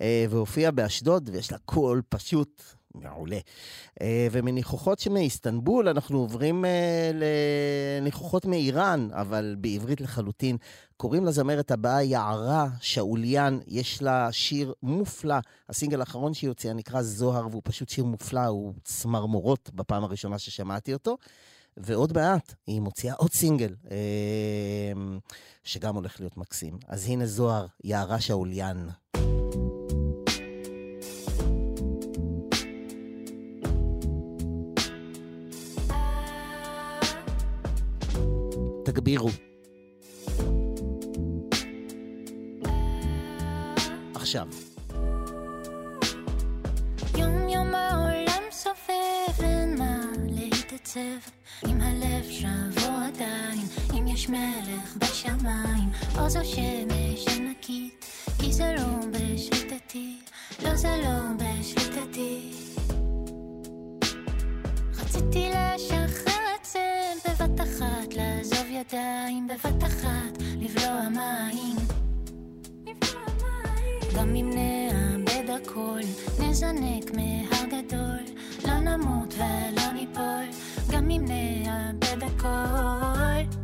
[SPEAKER 3] אה, והופיעה באשדוד, ויש לה קול פשוט מעולה. אה, ומניחוחות שמאיסטנבול אנחנו עוברים אה, לניחוחות מאיראן, אבל בעברית לחלוטין. קוראים לזמרת הבאה יערה שאוליאן, יש לה שיר מופלא. הסינגל האחרון שהיא הוציאה נקרא זוהר, והוא פשוט שיר מופלא, הוא צמרמורות בפעם הראשונה ששמעתי אותו. ועוד מעט היא מוציאה עוד סינגל, אה, שגם הולך להיות מקסים. אז הנה זוהר, יערה שאוליאן. תגבירו. עכשיו.
[SPEAKER 11] יום יום העולם סובב, אין מה להתעצב. אם הלב שבו עדיין, אם יש מלך בשמיים, או זו שמש ענקית, כי זה לא בשליטתי, לא זה לא בשליטתי. רציתי לשחרר בבת אחת, לעזוב ידיים בבת אחת, לבלוע מים. גם אם נאבד הכל, נזנק מהגדול, לא נמות ולא ניפול, גם אם נאבד הכל.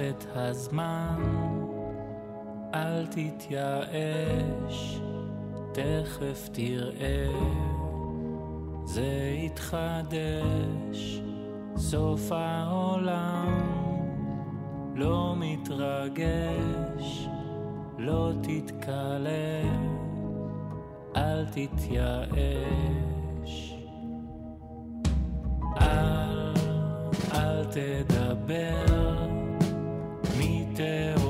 [SPEAKER 11] את
[SPEAKER 30] הזמן, אל תתייאש, תכף תראה, זה יתחדש, סוף העולם, לא מתרגש, לא תתקלם, אל תתייאש. אל, אל תדבר. était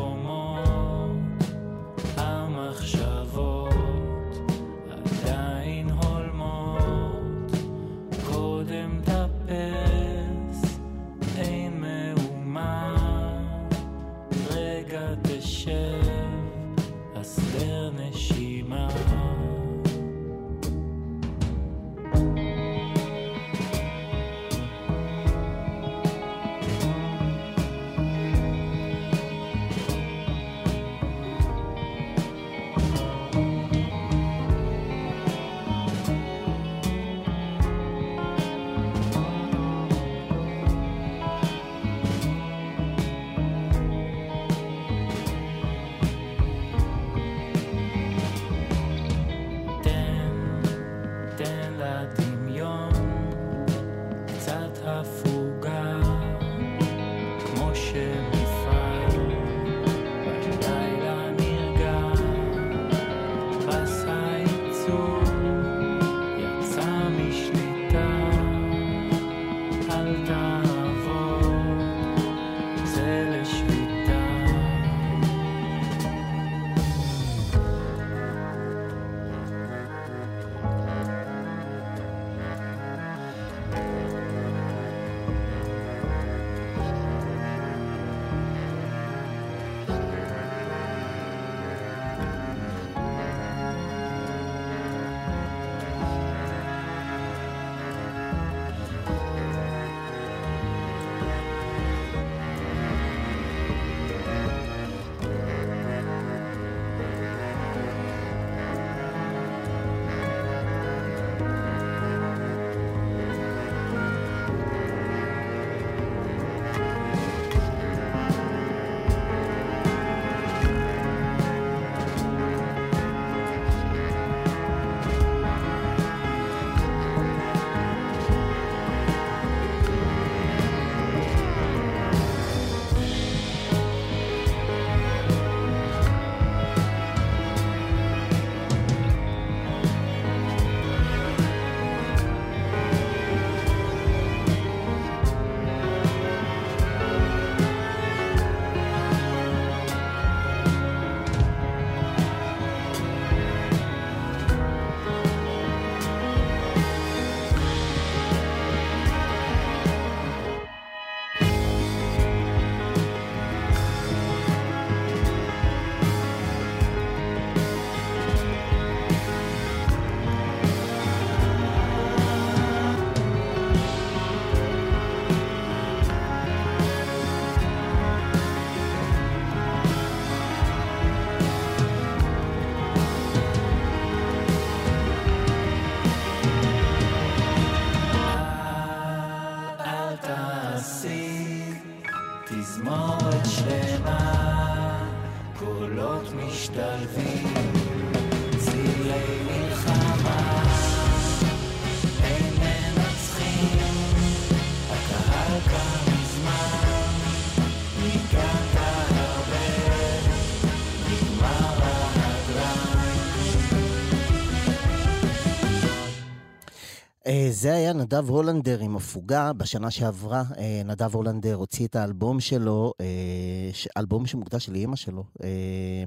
[SPEAKER 10] אה, זה היה נדב הולנדר עם הפוגה. בשנה שעברה אה, נדב הולנדר הוציא את האלבום שלו, אה, אלבום שמוקדש לאימא שלו, אה,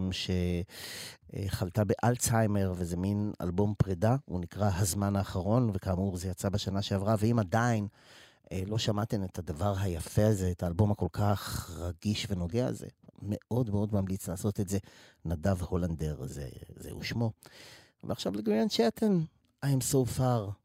[SPEAKER 10] שחלתה באלצהיימר, וזה מין אלבום פרידה, הוא נקרא הזמן האחרון, וכאמור זה יצא בשנה שעברה, ואם עדיין לא שמעתם את הדבר היפה הזה, את האלבום הכל כך רגיש ונוגע הזה, מאוד מאוד ממליץ לעשות את זה. נדב הולנדר, זה, זהו שמו. ועכשיו לגריאן צ'טן, I'm so far.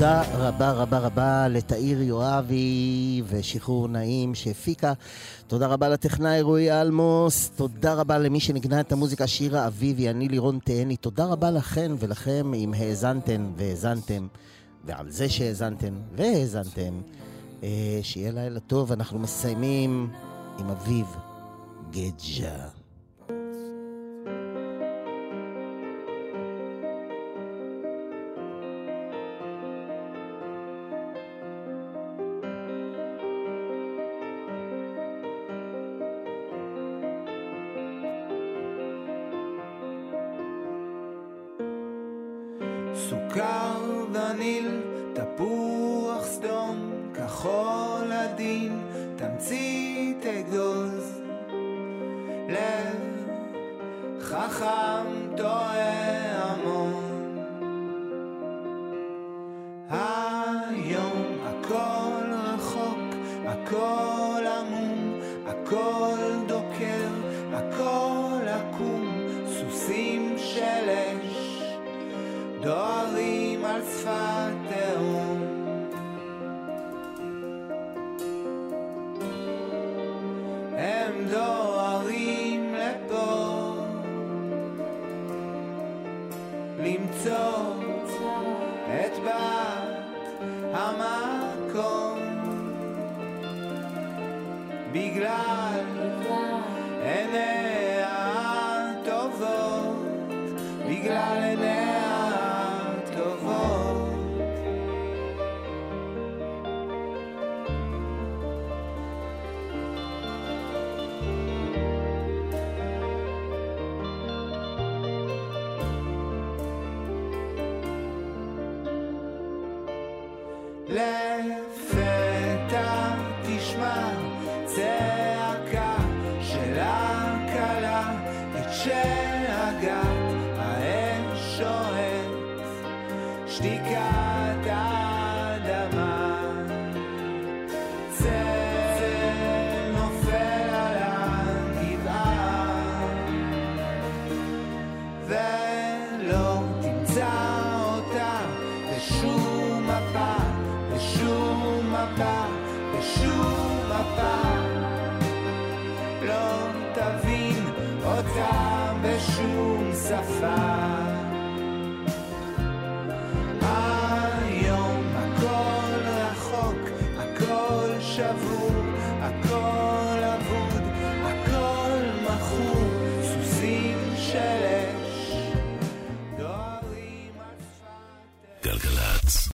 [SPEAKER 31] תודה רבה רבה רבה לתאיר יואבי ושחרור נעים שהפיקה. תודה רבה לטכנאי רועי אלמוס. תודה רבה למי שנגנה את המוזיקה שירה אביבי, אני לירון תהני. תודה רבה לכן ולכם אם האזנתן והאזנתם, ועל זה שהאזנתן והאזנתם. אה, שיהיה לילה טוב, אנחנו מסיימים עם אביב גג'ה.